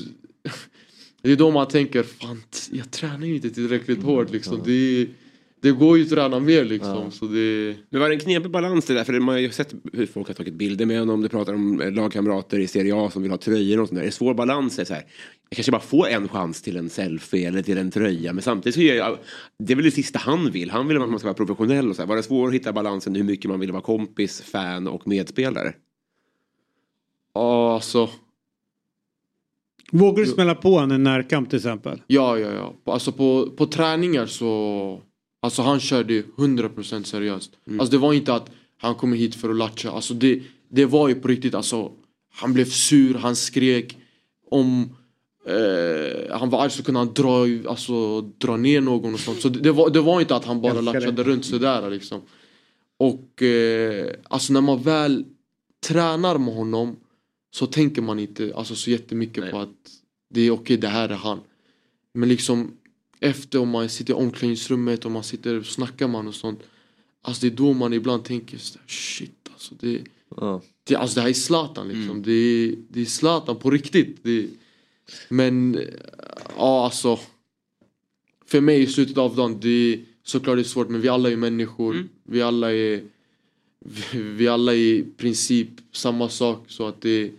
det är då man tänker fan jag tränar ju inte tillräckligt hårt liksom. Det, det går ju att träna mer liksom. Så det... Men var det en knepig balans det där? För man har ju sett hur folk har tagit bilder med honom. Du pratar om eh, lagkamrater i Serie A som vill ha tröjor och sånt där. Det är svår balans. Det är så här. Jag kanske bara får en chans till en selfie eller till en tröja. Men samtidigt så är jag, det är väl det sista han vill. Han vill att man ska vara professionell och så här. Var det svårt att hitta balansen hur mycket man vill vara kompis, fan och medspelare? Ja alltså. Vågar du smälla på en en närkamp till exempel? Ja, ja, ja. Alltså på, på träningar så... Alltså han körde 100% seriöst. Alltså det var inte att han kommer hit för att latcha. Alltså det, det var ju på riktigt alltså. Han blev sur, han skrek. Om eh, han var arg så kunde han dra, alltså, dra ner någon och sånt. Så det, det, var, det var inte att han bara latchade runt sådär liksom. Och eh, alltså när man väl tränar med honom så tänker man inte alltså, så jättemycket på att det är okej, det här är han. Men liksom efter om man sitter i omklädningsrummet och man sitter och snackar man och sånt. Alltså det är då man ibland tänker så där, shit alltså det, det, alltså det här är Zlatan liksom. Det, är- det är Zlatan på riktigt. Det, men ja alltså. För mig i slutet av dagen, det är såklart det är svårt men vi alla är människor. Vi alla är vi, vi alla är i princip samma sak så att det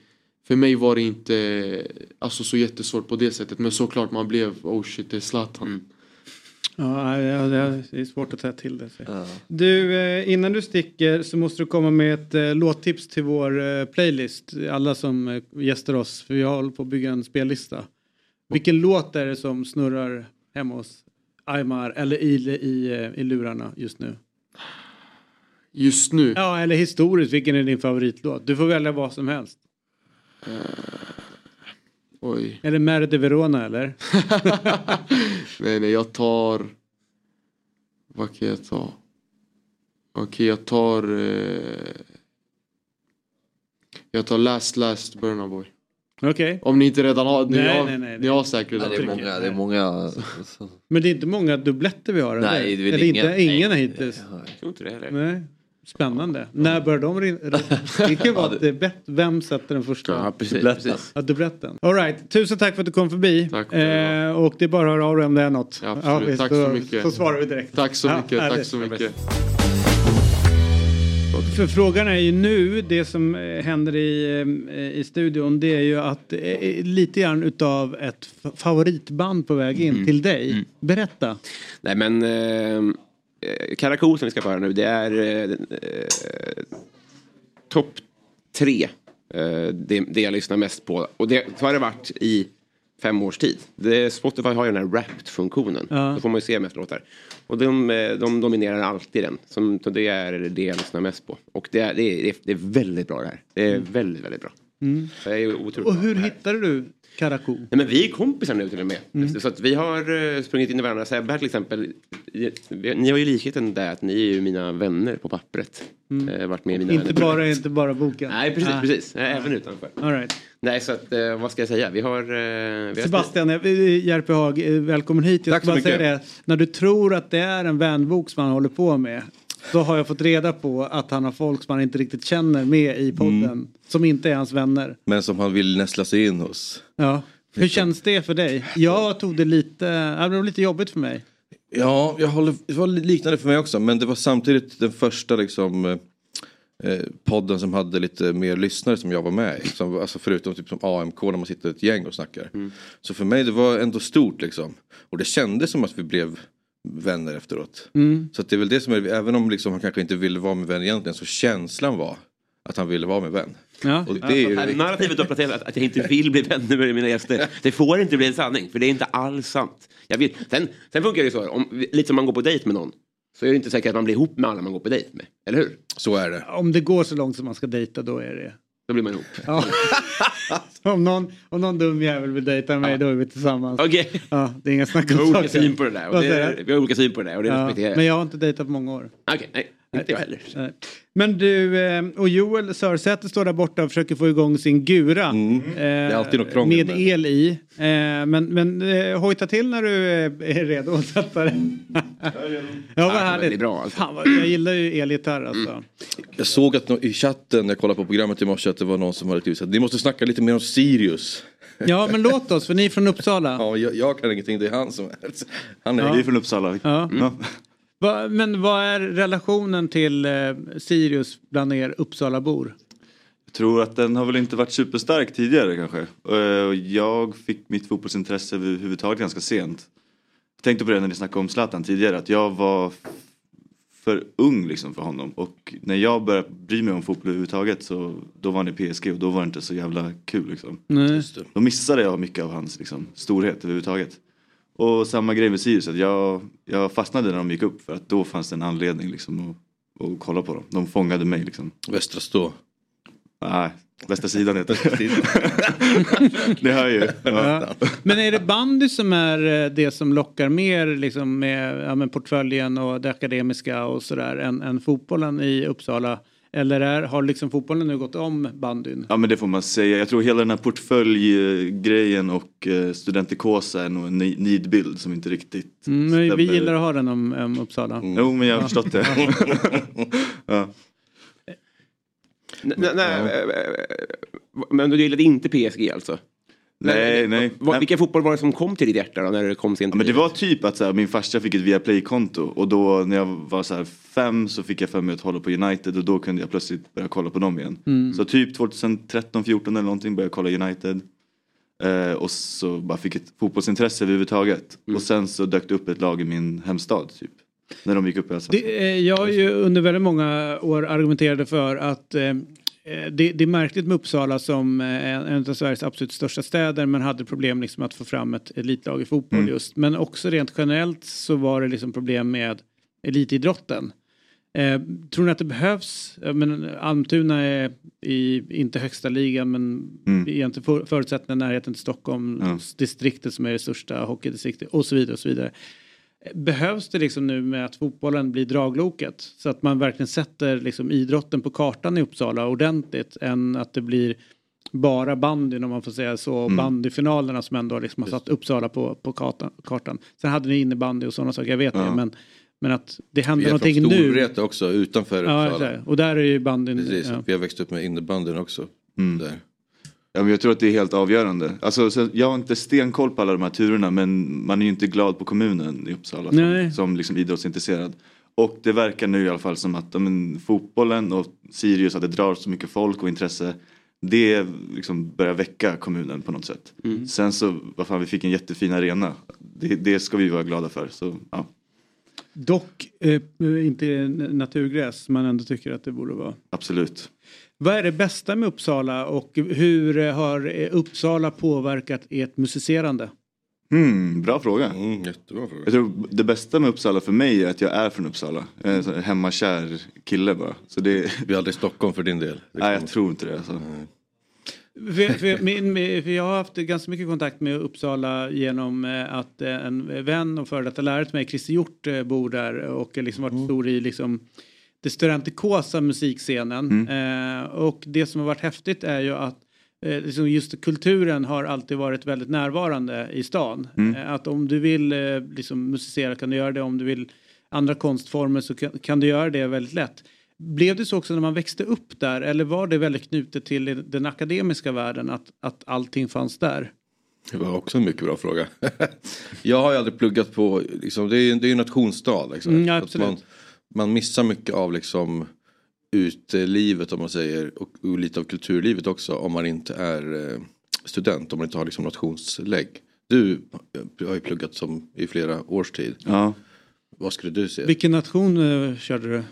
för mig var det inte alltså, så jättesvårt på det sättet men såklart man blev oh shit det är Zlatan. Ja, ja, det är svårt att säga till det. så. Du, eh, innan du sticker så måste du komma med ett eh, låttips till vår eh, playlist. Alla som gästar oss, för vi håller på att bygga en spellista. Vilken låt är det som snurrar hemma hos Aymar eller i, i, i lurarna just nu? Just nu? Ja, eller historiskt, vilken är din favoritlåt? Du får välja vad som helst. Oj. Är det Mer de Verona eller? nej nej jag tar Vad kan jag ta? Okej, jag tar... Eh, jag tar Last Last Burna Boy. Okej. Om ni inte redan har... Ni, Nej, har, nej, nej, ni har säkert Ja, det är många, det är många. Men det är inte många dubbletter vi har? eller? Nej, det är väl eller ingen. Inte, ingen Nej. hittills? Jag tror inte det heller. Nej. Spännande. När börjar de rinna? Det kan ju vara att det är bett. Vem sätter den första? Ja, precis, Dubbletten. precis. Ja, dubbletten. All right. Tusen tack för att du kom förbi. Tack eh, och det är bara att höra av dig om det är något. Ja, absolut. visst, Tack då, så mycket. Så svarar vi direkt. Tack så Ja, mycket, tack härligt. så mycket. För frågan är ju nu, det som eh, händer i, eh, i studion, det är ju att eh, lite grann utav ett fa- favoritband på väg in till dig. Berätta. Nej men eh, eh, Karakou som vi ska föra nu det är eh, eh, topp tre. Eh, det, det jag lyssnar mest på. Och det så har det varit i fem års tid. Det, Spotify har ju den här Wrapped-funktionen. Ja. Då får man ju se mest låtar. Och de, eh, de dominerar alltid den. Som, så det är det jag lyssnar mest på. Och det är, det är, det är väldigt bra det här. Det är väldigt, väldigt bra. Mm. Jag är otroligt Och hur hittade du Karakou? Nej, men vi är kompisar nu till och med. Mm. Så att vi har eh, sprungit in i varandra. Sebbe här till exempel. Ni har ju likheten där att ni är ju mina vänner på pappret. Mm. Eh, varit med mina Inte bara, inte bara boken? Nej precis, Ah. precis. Eh, Även utanför. All right. Nej så att vad ska jag säga? Vi har... Vi har Sebastian eh, Järpehag, eh, välkommen hit. Jag Tack så bara mycket. när du tror att det är en vänbok som han håller på med. Då har jag fått reda på att han har folk som han inte riktigt känner med i podden. Mm. Som inte är hans vänner. Men som han vill nästla sig in hos. Ja. Hur känns det för dig? Jag tog det lite, det blev lite jobbigt för mig. Ja, jag håller, det var liknande för mig också. Men det var samtidigt den första liksom, eh, eh, podden som hade lite mer lyssnare som jag var med i. Som, alltså förutom typ som AMK när man sitter ett gäng och snackar. Så för mig det var ändå stort liksom. Och det kändes som att vi blev vänner efteråt. Mm. Så att det är väl det som är, även om liksom han kanske inte ville vara med vän egentligen så känslan var att han ville vara med vän. Ja. Och det är ju Narrativet uppdaterat att, att jag inte vill bli vänner med mina gäster. Det får inte bli en sanning, för det är inte alls sant. Jag vill. Sen, sen funkar det ju så, om, lite som man går på dejt med någon. Så är det inte säkert att man blir ihop med alla man går på dejt med. Eller hur? Så är det. Om det går så långt som man ska dejta då är det. Då blir man ihop. Ja. om, någon, om någon dum jävel vill dejta mig då är vi tillsammans. Okej. Ja, det är inga snack Vi har om olika syn på det där. Och det är, vi har olika syn på det där och det Ja, respekterar men jag har inte dejtat på många år. Okej, nej. Inte jag heller. Nej. Men du, eh, och Joel Sörsäter står där borta och försöker få igång sin Gura. Eh, Det är alltid något krångel Med el i. Eh, Men, men eh, hojta till när du eh, är redo att sätta det. ja, vad härligt. väldigt bra, alltså. Fan, vad, jag gillar ju elgitarr alltså. Jag såg att i chatten när jag kollade på programmet i morse att det var någon som hade skrivit att ni måste snacka lite mer om Sirius. Ja, men låt oss, för ni är från Uppsala. Ja, jag, jag kan ingenting, det är han som är. Han är Ja. Vi är från Uppsala. Ja. Va, men vad är relationen till eh, Sirius bland er Uppsalabor? Jag tror att den har väl inte varit superstark tidigare kanske. Eh, Jag fick mitt fotbollsintresse överhuvudtaget ganska sent. Jag tänkte på det när ni snackade om Zlatan tidigare, att jag var för ung liksom för honom. Och när jag började bry mig om fotboll överhuvudtaget så då var han i PSG och då var det inte så jävla kul liksom. Nej. Då missade jag mycket av hans liksom, storhet överhuvudtaget. Och samma grej med Sirius, att jag, jag fastnade när de gick upp för att då fanns det en anledning liksom att, att kolla på dem. De fångade mig liksom. Västra stå. Nej, västra sidan heter det. Ni hör ju. Ja. Men är det bandy som är eh, det som lockar mer liksom med, ja, med portföljen och det akademiska och sådär än, än fotbollen i Uppsala? Eller är, har liksom fotbollen nu gått om bandyn? Ja men det får man säga. Jag tror hela den här portföljgrejen och eh, studentikosa är nog en ni- nidbild som inte riktigt Mm, men vi stämmer. gillar att ha den om, om Uppsala. Jo men jag har förstått det. ja. Nej, nej, nej, eh, eh, Men du gillade inte PSG alltså? Nej, nej. Vad, vilken fotboll var det som kom till ditt hjärta då när det kom sent? Ja, men det var typ att så här, min farsa fick ett Viaplay-konto och då när jag var så här, fem så fick jag för mig att hålla på United och då kunde jag plötsligt börja kolla på dem igen. Mm. Så typ 2013, 14 eller någonting började jag kolla United. Eh, och så bara fick ett fotbollsintresse överhuvudtaget. Mm. Och sen så dök det upp ett lag i min hemstad typ. När de gick upp i Allsvenskan. Eh, jag har ju under väldigt många år argumenterade för att eh, det, det är märkligt med Uppsala som eh, en, av Sveriges absolut största städer men hade problem liksom att få fram ett elitlag i fotboll Mm. just. Men också rent generellt så var det liksom problem med elitidrotten. Eh, tror ni att det behövs? Ja, Men Almtuna är i, inte högsta ligan men Mm. egentligen för, förutsättningen närheten till Stockholm, Ja. distriktet som är det största hockeydistriktet och så vidare. Och så vidare. Behövs det liksom nu med att fotbollen blir dragloket så att man verkligen sätter liksom idrotten på kartan i Uppsala ordentligt än att det blir bara bandyn om man får säga så. Mm. Bandyfinalerna som ändå liksom har satt Uppsala på, på kartan, kartan. Sen hade ni innebandy och sådana saker, jag vet det. Ja. Men, men att det Vi händer är någonting nu. Storvreta också utanför Ja, Uppsala. exakt. och där är ju bandyn. Precis, ja. vi har växt upp med innebandyn också. Där. Ja, men jag tror att det är helt avgörande. Alltså, så jag har inte stenkoll på alla de här turerna men man är ju inte glad på kommunen i Uppsala som, som liksom idrottsintresserad. Och det verkar nu i alla fall som att men, fotbollen och Sirius, att det drar så mycket folk och intresse. Det liksom börjar väcka kommunen på något sätt. Mm. Sen så, vad fan, vi fick en jättefin arena. Det, det ska vi vara glada för. Så, ja. Dock eh, inte naturgräs, man ändå tycker att det borde vara. Absolut. Vad är det bästa med Uppsala och hur har Uppsala påverkat ert musicerande? Hmm, bra fråga. Mm, jättebra fråga. Jag tror det bästa med Uppsala för mig är att jag är från Uppsala. Jag är en hemmakär kille bara. Så det... Vi är aldrig i Stockholm för din del. Nej, jag tror inte det. Alltså. För, för, min, för jag har haft ganska mycket kontakt med Uppsala genom eh, att eh, en vän och före detta lärare till mig, Christer Hjort, eh, bor där och liksom varit stor i liksom det studentikosa musikscenen. Eh, och det som har varit häftigt är ju att eh, liksom just kulturen har alltid varit väldigt närvarande i stan. Mm. Eh, att om du vill eh, liksom musicera kan du göra det, om du vill andra konstformer så kan, kan du göra det väldigt lätt. Blev det så också när man växte upp där eller var det väldigt knutet till den akademiska världen att, att allting fanns där? Det var också en mycket bra fråga. jag har ju aldrig pluggat på, liksom, det är ju en nationsstad. Liksom. Mm, ja, absolut. Man, missar mycket av liksom, utelivet om man säger och, och lite av kulturlivet också om man inte är eh, student, om man inte har liksom, nationslägg. Du har ju pluggat som i flera års tid. Ja. Vad skulle du säga? Vilken nation eh, körde du?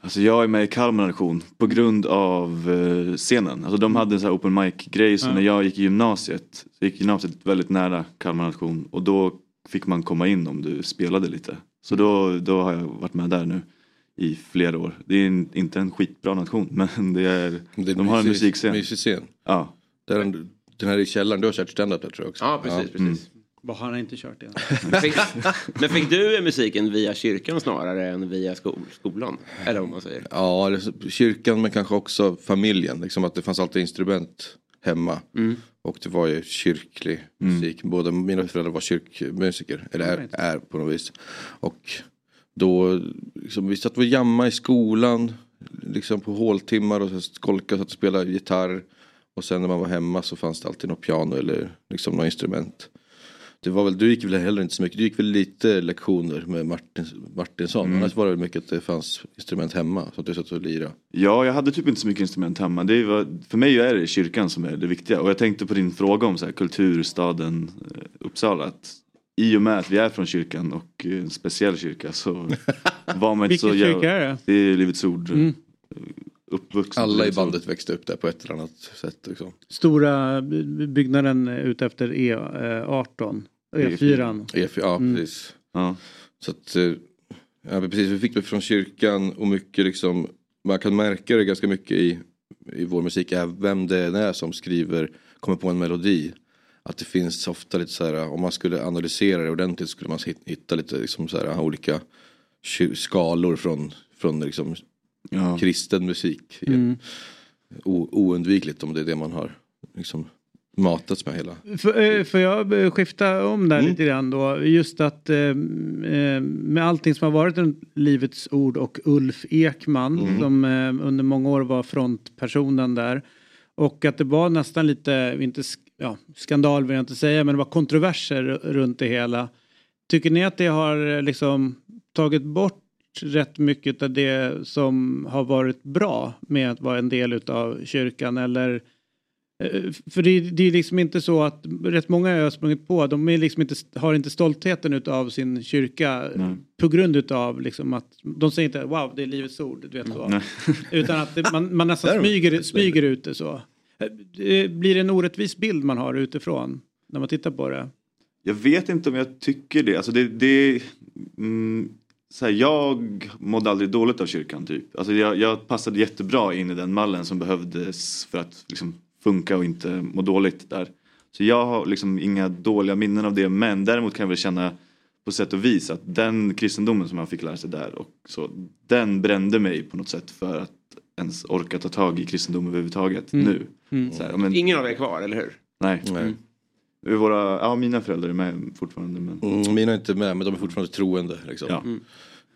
Alltså jag är med i Kalmar nation på grund av eh, scenen. Alltså de hade en sån här open mic grej så Ja. när jag gick i gymnasiet, så gick gymnasiet väldigt nära Kalmar nation och då fick man komma in om du spelade lite. Så då, då har jag varit med där nu i flera år. Det är en, inte en skitbra nation men det är, Det är de har en musikscen. Mysig scen. Ja. Den, den här i källaren, du har kört stand-up där tror jag också. Ja, precis, precis. Vad har han inte kört igen? Fick, men fick du musiken via kyrkan snarare än via skol, skolan? Eller vad man säger. Ja, kyrkan men kanske också familjen. Liksom att det fanns alltid instrument hemma. Mm. Och det var ju kyrklig musik. Båda mina föräldrar var kyrkmusiker. Eller är, är på något vis. Och då, liksom, vi satt och jamma i skolan. Liksom på håltimmar och skolka satt och spelade gitarr. Och sen när man var hemma så fanns det alltid något piano eller liksom något instrument. Det var väl, du gick väl heller inte så mycket, du gick väl lite lektioner med Martin, Martinsson. Mm. Annars var det mycket att det fanns instrument hemma. Så att du satt och lirade. Ja, jag hade typ inte så mycket instrument hemma. Det var, för mig är det kyrkan som är det viktiga. Och jag tänkte på din fråga om så här, kulturstaden eh, Uppsala. Att I och med att vi är från kyrkan och eh, en speciell kyrka så var man inte så Vilken kyrka är det? Det är Livets Ord. Mm. Uppvuxen Alla i bandet växte upp där på ett eller annat sätt. Liksom. Stora by- byggnaden ute efter E18. E4. E4, ja, Mm. precis. Ja. Så att, eh, ja, precis, vi fick det från kyrkan och mycket liksom, man kan märka det ganska mycket i, i vår musik, är vem det är som skriver, kommer på en melodi. Att det finns ofta lite så här, om man skulle analysera det ordentligt skulle man hit- hitta lite liksom så här, olika skalor från, från liksom Ja. kristen musik. Mm. O, oundvikligt om det är det man har liksom matats med hela. För, eh, får jag eh, skifta om där Mm. lite grann då? Just att eh, eh, med allting som har varit runt Livets Ord och Ulf Ekman Mm. som eh, under många år var frontpersonen där. Och att det var nästan lite, inte ja, skandal vill jag inte säga, men det var kontroverser runt det hela. Tycker ni att det har eh, liksom tagit bort rätt mycket av det som har varit bra med att vara en del utav kyrkan eller Eh, För det, det är liksom inte så att rätt många jag har sprungit på, de liksom inte, har inte stoltheten utav sin kyrka Nej. på grund utav liksom att de säger inte wow det är livets ord, du vet så. Utan att det, man, man nästan smyger, smyger ut det så. Det Blir det en orättvis bild man har utifrån när man tittar på det? Jag vet inte om jag tycker det. Alltså det, det mm, så här, jag mådde aldrig dåligt av kyrkan typ. Alltså jag, jag passade jättebra in i den mallen som behövdes för att liksom, funka och inte må dåligt där. Så jag har liksom inga dåliga minnen av det. Men däremot kan jag väl känna på sätt och vis att den kristendomen som man fick lära sig där och så, den brände mig på något sätt för att ens orka ta tag i kristendom överhuvudtaget Mm. nu. Mm. Så här, men, Ingen av er är kvar, eller hur? nej. Mm. Våra, ja, mina föräldrar är med fortfarande. Men... Mm, mina är inte med men de är fortfarande troende. Liksom. Ja. Mm.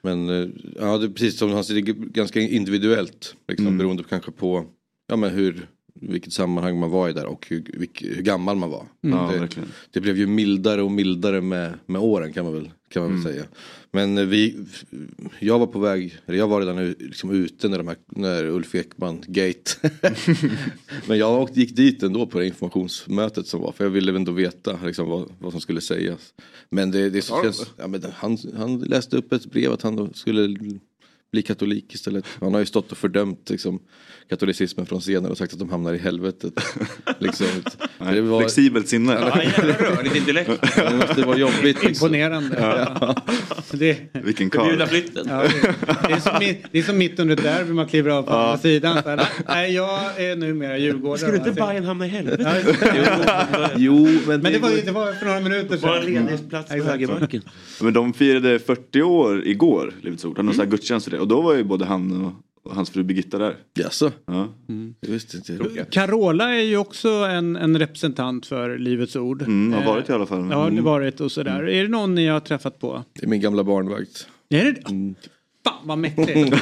Men eh, ja, det är precis som han säger, det är ganska individuellt. Liksom, Mm. Beroende kanske på ja, men hur, vilket sammanhang man var i där och hur, hur gammal man var. Mm. Ja, det, det blev ju mildare och mildare med, med åren kan man väl, kan man väl Mm. säga. Men eh, vi, jag var på väg, eller jag var redan liksom ute när, de här, när Ulf Ekman gate. Men jag åkte, gick dit ändå på det informationsmötet som var för jag ville ändå veta liksom, vad, vad som skulle sägas. Men det, det känns, ja, men han, han läste upp ett brev att han skulle bli katolik istället. Han har ju stått och fördömt liksom, katolicismen från scenen och sagt att de hamnar i helvetet. liksom. Nej, flexibelt sinne. Ja, jävla rörligt intellekt. Det måste vara jobbigt. Liksom. Imponerande. Ja. Det, Vilken Förbjuda karl. flytten. ja, det, det, är som, det är som mitt under ett derby man kliver av på andra sidan. Så här, Nej, jag är numera djurgårdare. Skulle inte Bayern hamna i helvete? Ja, just det. Jo, men, Men det var, ju- det var för några minuter Bara en sedan. ledig plats på högerbacken. Men de firade 40 år igår, Livets Ord. Han hade mm. gudstjänst för det. Och då var ju både han och, och hans fru Birgitta där. Jaså? Ja. Jag visste inte. Carola är ju också en, en representant för Livets Ord. Mm, har Eh, varit i alla fall. Ja, har det Mm. varit och sådär. Är det någon ni har träffat på? Det är min gamla barnvakt. Är det det? Fan vad mäktigt.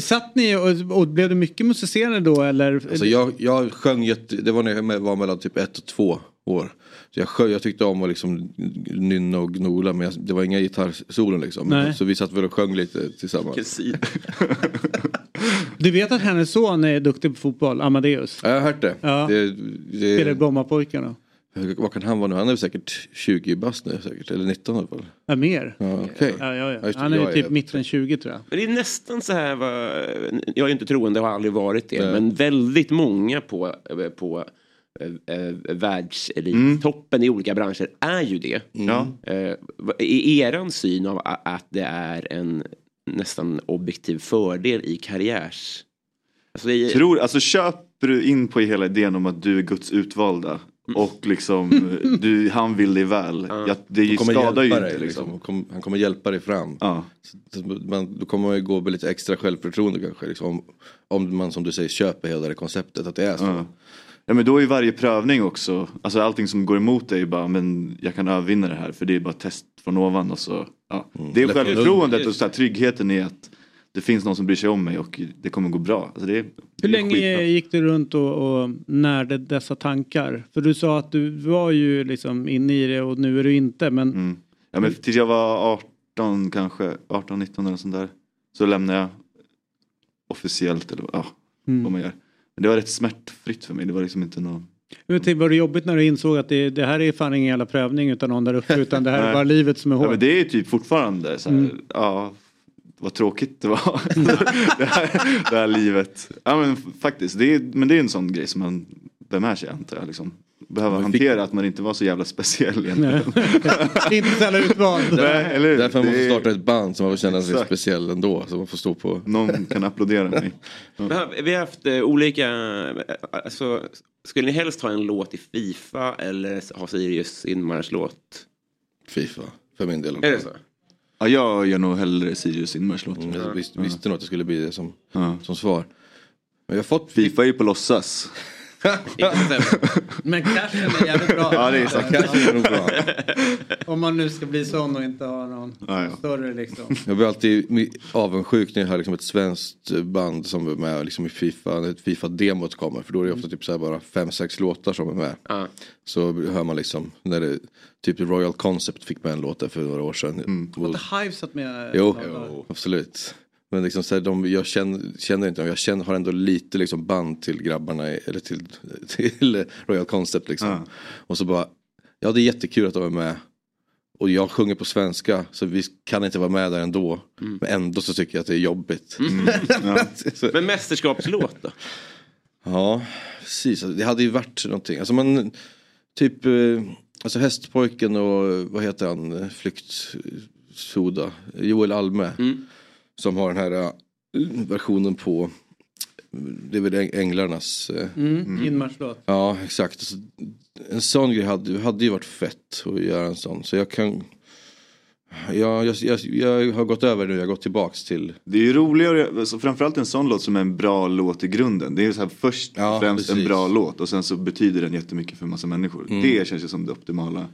Satt ni och, och blev det mycket musicerande då eller? Alltså jag, jag sjöng jätte, det var när jag var mellan typ ett och två år. Så jag, jag tyckte om att liksom nynna och gnola men jag, det var inga gitarrsolon liksom. Nej. Så vi satt väl och sjöng lite tillsammans. Du vet att hennes son är duktig på fotboll, Amadeus? Ja, jag har hört det. Ja. det, Spelar det Brommapojkarna. hur- vad kan han vara nu? Han är väl säkert 20 bast nu säkert. Eller 19 i alla fall. Ja, mer. Ja, okej. Ja, ja, Ja, Han är ju typ mitten 20 tror jag. Men det är nästan så här, jag är inte troende och har aldrig varit det, men väldigt många på, på eh, eh, världselittoppen i olika branscher är ju det. Ja. Eh, är eran syn av att det är en nästan objektiv fördel i karriärs... Alltså, det är, Tror, alltså köper du in på hela idén om att du är Guds utvalda och liksom du, han vill dig väl. Ja, det kommer skadar ju inte dig, liksom. liksom. Han kommer hjälpa dig fram. Ja. Så, så man, då kommer man ju gå med lite extra självförtroende kanske. Liksom, om, om man som du säger köper hela det konceptet att det är så. Ja. Ja men då är ju varje prövning också, alltså allting som går emot dig bara men jag kan övervinna det här för det är bara test från ovan och så. Ja. Det är självförtroendet och så här, tryggheten i att det finns någon som bryr sig om mig och det kommer gå bra. Alltså det är, Hur länge skitbra. gick du runt och, och närde dessa tankar? För du sa att du var ju liksom inne i det och nu är du inte. Men Mm. Ja men tills jag var 18 kanske, 18-19 eller sånt där. Så lämnade jag officiellt eller ja, Mm. vad man gör. Men det var rätt smärtfritt för mig, det var liksom inte någon Men var det jobbigt när du insåg att det, det här är fan ingen jävla prövning utan någon där uppe utan det här är bara livet som är Ja, hårt? men det är typ fortfarande så här, Mm. ja, vad tråkigt det var. det, här, det här livet. Ja men faktiskt, det är, men det är en sån grej som man bär med sig antar jag. Liksom. Behöva Man fick- hantera att man inte var så jävla speciell egentligen. inte så jävla utvald. Nej, eller? Därför man måste starta ett band som man får känna sig Exakt. speciell ändå. Så man får stå på. Någon kan applådera mig. Vi har, vi har haft eh, olika... eh, Alltså, skulle ni helst ha en låt i Fifa eller ha Sirius inmarschlåt? Fifa, för min del. Är det så? Ja, jag gör nog hellre Sirius inmarschlåt. Mm, jag visste, visste nog att det skulle bli det som, Ja. som svar. Men jag har fått Fifa är ju på låtsas. Men cashen är jävligt bra. Ja, det är. Cashen är nog bra. Om man nu ska bli sån och inte ha någon Ja, ja. större liksom. Jag blir alltid avundsjuk när jag hör liksom ett svenskt band som är med liksom i Fifa, när ett Fifa-demot kommer. För då är det ofta typ så här bara fem, sex låtar som är med. Ja. Så hör man liksom när det, typ Royal Concept fick med en låt där för några år sedan. Mm. Och- Har Hive satt med? Jo, Ja. absolut. Men liksom så här, de, jag känner, känner inte dem, jag känner, har ändå lite liksom band till grabbarna, eller till, till Royal Concept liksom. Ja. Och så bara, ja det är jättekul att de är med. Och jag sjunger på svenska så vi kan inte vara med där ändå. Men ändå så tycker jag att det är jobbigt. Ja. Så- Men mästerskapslåt då? Ja, precis. Alltså, Det hade ju varit någonting. Alltså man, typ, eh, alltså Hästpojken och vad heter han, Flyktsoda, Joel Alme. Mm. Som har den här eh, versionen på, det är väl Äng- Änglarnas. eh, Mm, inmarschlåt. Ja, exakt. En sån grej hade, hade ju varit fett att göra en sån. Så jag kan... Ja, jag, jag, jag har gått över nu, jag har gått tillbaks till... Det är ju roligare, alltså framförallt en sån låt som är en bra låt i grunden. Det är så här först och främst en precis. bra låt och sen så betyder den jättemycket för en massa människor. Mm. Det känns ju som det optimala.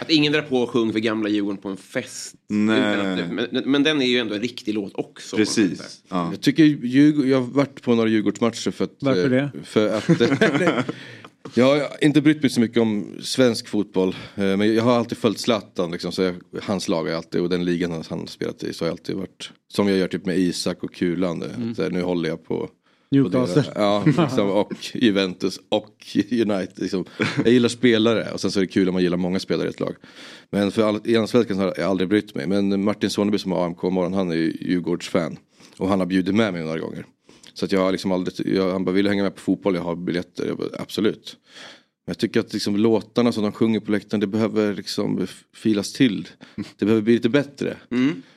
Att ingen drar på och sjunger för gamla Djurgården på en fest. Nej. Utan att det- Men, men den är ju ändå en riktig låt också. Precis. Ja. Jag tycker Djurgården, jag har varit på några Djurgårdsmatcher för att... Varför det? För att... jag har inte brytt mig så mycket om svensk fotboll. eh, Men jag har alltid följt Zlatan liksom. Så jag, hans lag har alltid, och den ligan han- han spelat i så har jag alltid varit. Som jag gör typ med Isak och Kulan. Mm. Att, eh, nu håller jag på... Newcastle. Ja, liksom, och Juventus och United. Liksom. Jag gillar spelare och sen så är det kul om man gillar många spelare i ett lag. Men för all, i allsvenskan har jag aldrig brytt mig. Men Martin Soneby som har AMK morgon han är ju Djurgårdsfan. Och han har bjudit med mig några gånger. Så att jag har liksom aldrig, jag, han bara vill hänga med på fotboll, jag har biljetter. Jag bara, absolut. Jag tycker att liksom låtarna som de sjunger på läktaren det behöver liksom filas till. Det behöver bli lite bättre.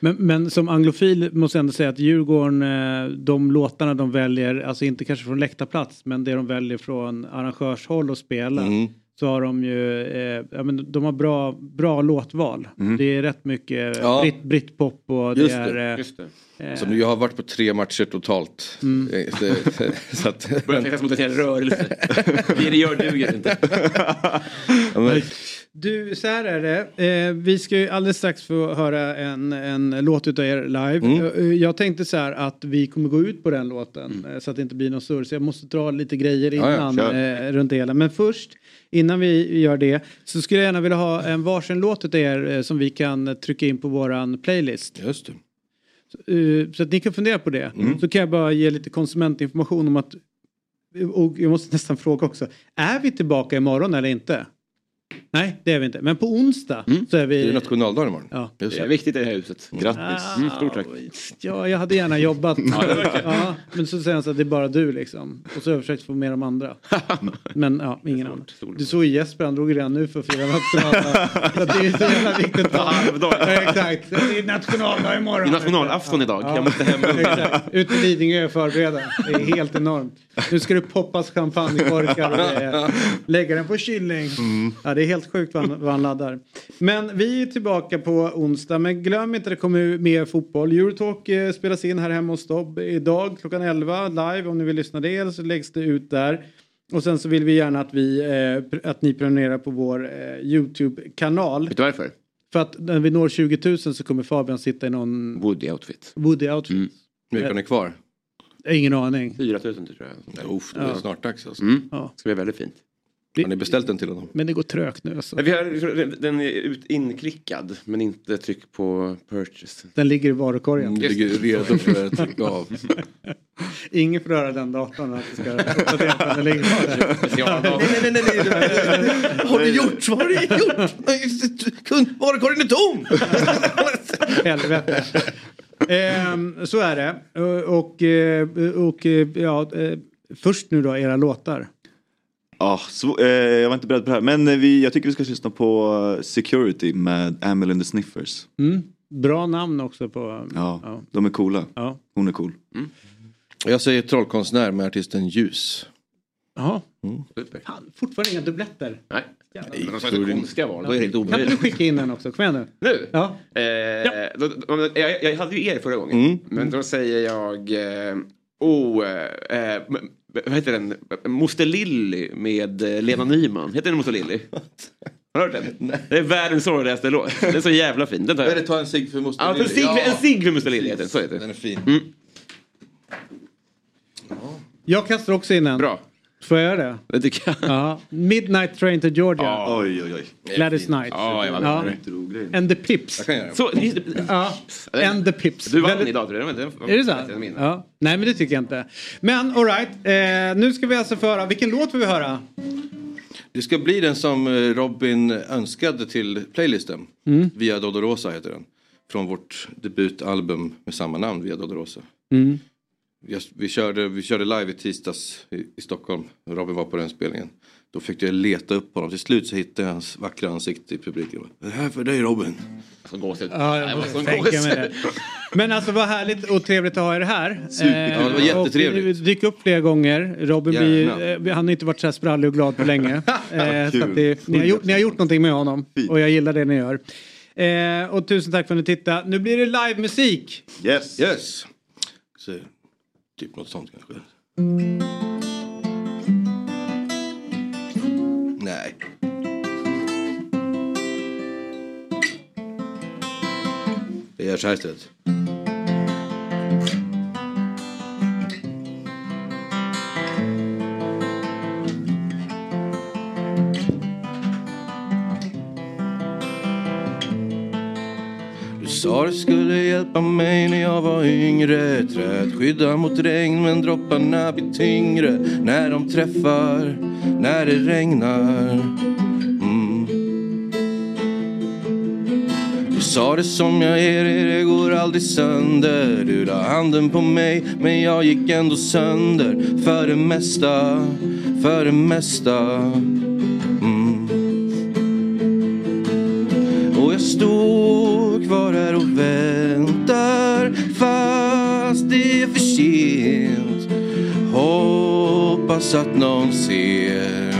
Men, men som anglofil måste jag ändå säga att Djurgården, eh, de låtarna de väljer, alltså inte kanske från läktarplats, men det de väljer från arrangörshåll att spela. Mm. Så har de ju, eh, ja, men de har bra, bra låtval. Mm. Det är rätt mycket Ja. britt, brittpop och det Just är... det. eh, Just det. eh, Så nu, jag har varit på tre matcher totalt. Mm. Eh, det- så att, Börjar tänkas mot en hel rörelse. Det det gör duger inte. Ja, men, Du, så här är det. Eh, vi ska ju alldeles strax få höra en, en låt utav er live. Mm. Eh, jag tänkte så här att vi kommer gå ut på den låten eh, så att det inte blir någon surr. Så jag måste dra lite grejer Ja, ja, innan kör. eh, runt det hela. Men först, innan vi gör det, så skulle jag gärna vilja ha en varsin låt utav er eh, som vi kan trycka in på våran playlist. Just det. Så, eh, så att ni kan fundera på det. Mm. Så kan jag bara ge lite konsumentinformation om att och jag måste nästan fråga också. Är vi tillbaka imorgon eller inte? Nej, det är vi inte. Men på onsdag så är vi... Det är nationaldagen imorgon. Ja. Det är viktigt i det här huset. Grattis. Mm, stort tack. Ja, jag hade gärna jobbat. Ja, ja, men så säger han så att det är bara du liksom. Och så har jag försökt få med de andra. Men ja, ingen annan. Du såg ju Jesper, han drog redan nu för att fira nationaldag. Så att det är så jävla viktigt. Ja. Ja, exakt. Det är nationaldag imorgon. Det är nationalafton idag. Jag måste hem Exakt. Ut till Lidingö och förbereda. Det är helt enormt. Nu ska det poppas champagnekorkar och lägga den på kylning. Ja, det är helt sjukt vad han, vad han laddar. Men vi är tillbaka på onsdag. Men glöm inte det kommer mer fotboll. Eurotalk eh, spelas in här hemma hos Dobb idag klockan 11 live. Om ni vill lyssna det så läggs det ut där. Och sen så vill vi gärna att, vi, eh, att ni prenumererar på vår eh, YouTube-kanal. Vet du varför? För att när vi når 20 000 så kommer Fabian sitta i någon Woody-outfit. Woody-outfit. Mm. Hur mycket har ni kvar? Ingen aning. 4 000 tror jag. Uff, det är Ja. snart dags alltså. Mm. Ja. Ska bli väldigt fint. Har ni beställt den till honom? Men det går trögt nu alltså. Vi har, den är ut, inklickad men inte tryck på purchase. Den ligger i varukorgen. Mm, det ligger redo för att trycka av. Ingen får röra den datorn. Att det ska uppdatera på den. Den ligger bara där. Specialdag. nej, nej, nej, nej. Har du gjort? Vad har du gjort? Varukorgen är tom! Helvete. Ehm, så är det. Och, eh, och eh, ja, eh, först nu då era låtar. Ja, så, eh, jag var inte beredd på det här. Men eh, vi, jag tycker vi ska lyssna på eh, Security med Amel and the Sniffers. Mm. Bra namn också på... Ja, Ja. de är coola. Ja. Hon är cool. Jag säger trollkonstnär med artisten Ljus. Jaha. Mm. Super. Fan, fortfarande inga dubbletter. Nej. Men de konstiga val. Då är det helt Kan du omöjligt. skicka in den också? Kom igen nu. Nu? Ja. Eh, då, då, jag, jag hade ju er förra gången. Mm. Men då säger jag... Eh, oh, eh, eh, vad heter den? Moster Lilly med eh, Lena Nyman. Heter den Moster Lilly? Har du hört den? Det är världens sorgligaste låt. Den är så jävla fin. Den tar jag. ta en cigg för moster Ja, Lilly? sig, Ja. En cigg för Moster Lilly heter den. Så heter Den den. är fin. Mm. Jag kastar också in en. Bra. Får jag göra det? Det tycker jag. Ja. Midnight Train to Georgia. Oj, oj, oj. Gladys Knight. Ja, jag Ja. And the Pips. Jag kan göra det. Så, Ja. And the Pips. du vann Väldigt- idag tror jag. Är det så? Ja. Nej men det tycker jag inte. Men alright. Eh, nu ska vi alltså få höra. Vilken låt får vi höra? Det ska bli den som eh, Robin önskade till playlisten. Mm. Via Dolorosa heter den. Från vårt debutalbum med samma namn, Via Dolorosa. Mm. Jag- Vi körde, vi körde live i tisdags i, i Stockholm. Robin var på den spelningen. Då fick jag leta upp honom. Till slut så hittade jag hans vackra ansikte i publiken. Det här är för dig Robin. Alltså gåshud. Ja, jag måste tänka mig det. Men alltså vad härligt och trevligt att ha er här. Super. Ja, det var jättetrevligt. Och dyk upp flera gånger. Robin blir, eh, han har inte varit så här sprallig och glad på länge. Eh, så att det, ni, har gjort, ni har gjort någonting med honom och jag gillar det ni gör. Eh, och tusen tack för att ni tittade. Nu blir det livemusik. Yes. Yes. Så, typ något sånt kanske. Nej. Jag gör så här istället. Du du skulle hjälpa mig när jag var yngre. Träd skydda mot regn men dropparna blir tyngre. När de träffar, när det regnar. Mm. Du sa det som jag är det, det går aldrig sönder. Du la handen på mig men jag gick ändå sönder. För det mesta, för det mesta. Väntar fast det är för sent. Hoppas att någon ser.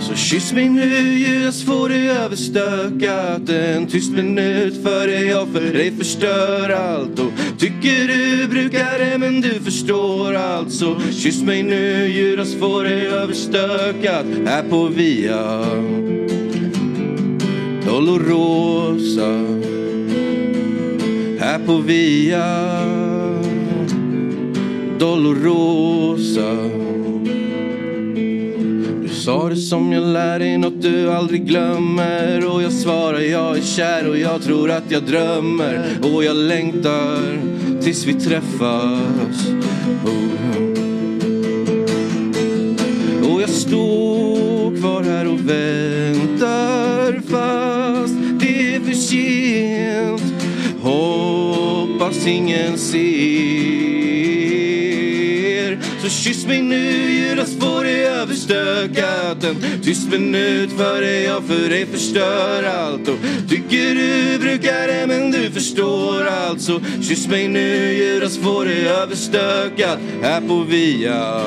Så kyss mig nu Judas får det överstökat En tyst minut före jag för dig förstör allt. Och tycker du brukar det men du förstår allt. Så kyss mig nu Judas får det överstökat Här på Via. Dolorosa Här på Via. Dolorosa Du sa det som jag lär dig något du aldrig glömmer. Och jag svarar jag är kär och jag tror att jag drömmer. Och jag längtar tills vi träffas. Oh. Och jag står kvar här och väntar fast. Det är för sent. Hoppas ingen ser. Så kyss mig nu Judas får det överstökat En tyst minut före jag för dig förstör allt. Och tycker du brukar det men du förstår allt. Så kyss mig nu Judas får det överstökat Här på Via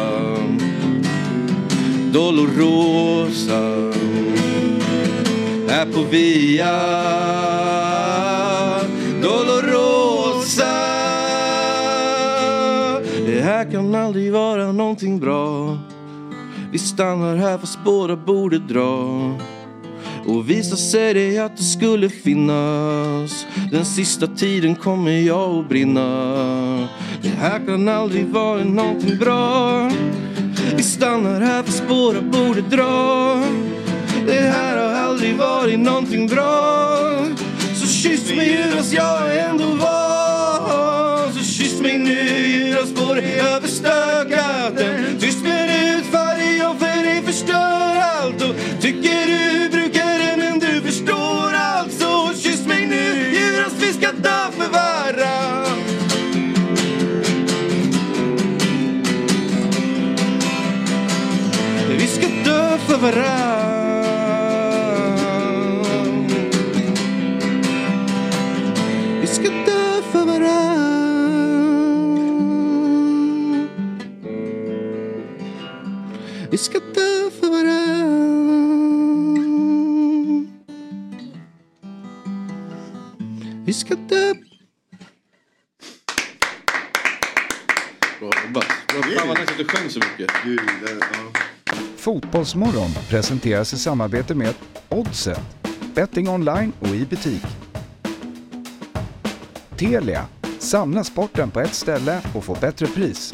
Dolorosa här på Via. Dolorosa. Det här kan aldrig vara någonting bra. Vi stannar här fast båda borde dra. Och visa sig det att det skulle finnas. Den sista tiden kommer jag att brinna. Det här kan aldrig vara någonting bra. Vi stannar här fast båda borde dra. Det här har aldrig varit någonting bra. Så kyss mig Judas, jag är ändå van. Så kyss mig nu Judas på det överstökat En tyst minut för dig jag för dig förstör allt. Och tycker du brukar det men du förstår allt. Så kyss mig nu Judas, vi ska dö för varann. Vi ska dö för varann. Dö Bra jobbat. Fan vad nice att du sjöng så mycket. Fotbollsmorgon presenteras i samarbete med Oddset, betting online och i butik. Telia, samla sporten på ett ställe och få bättre pris.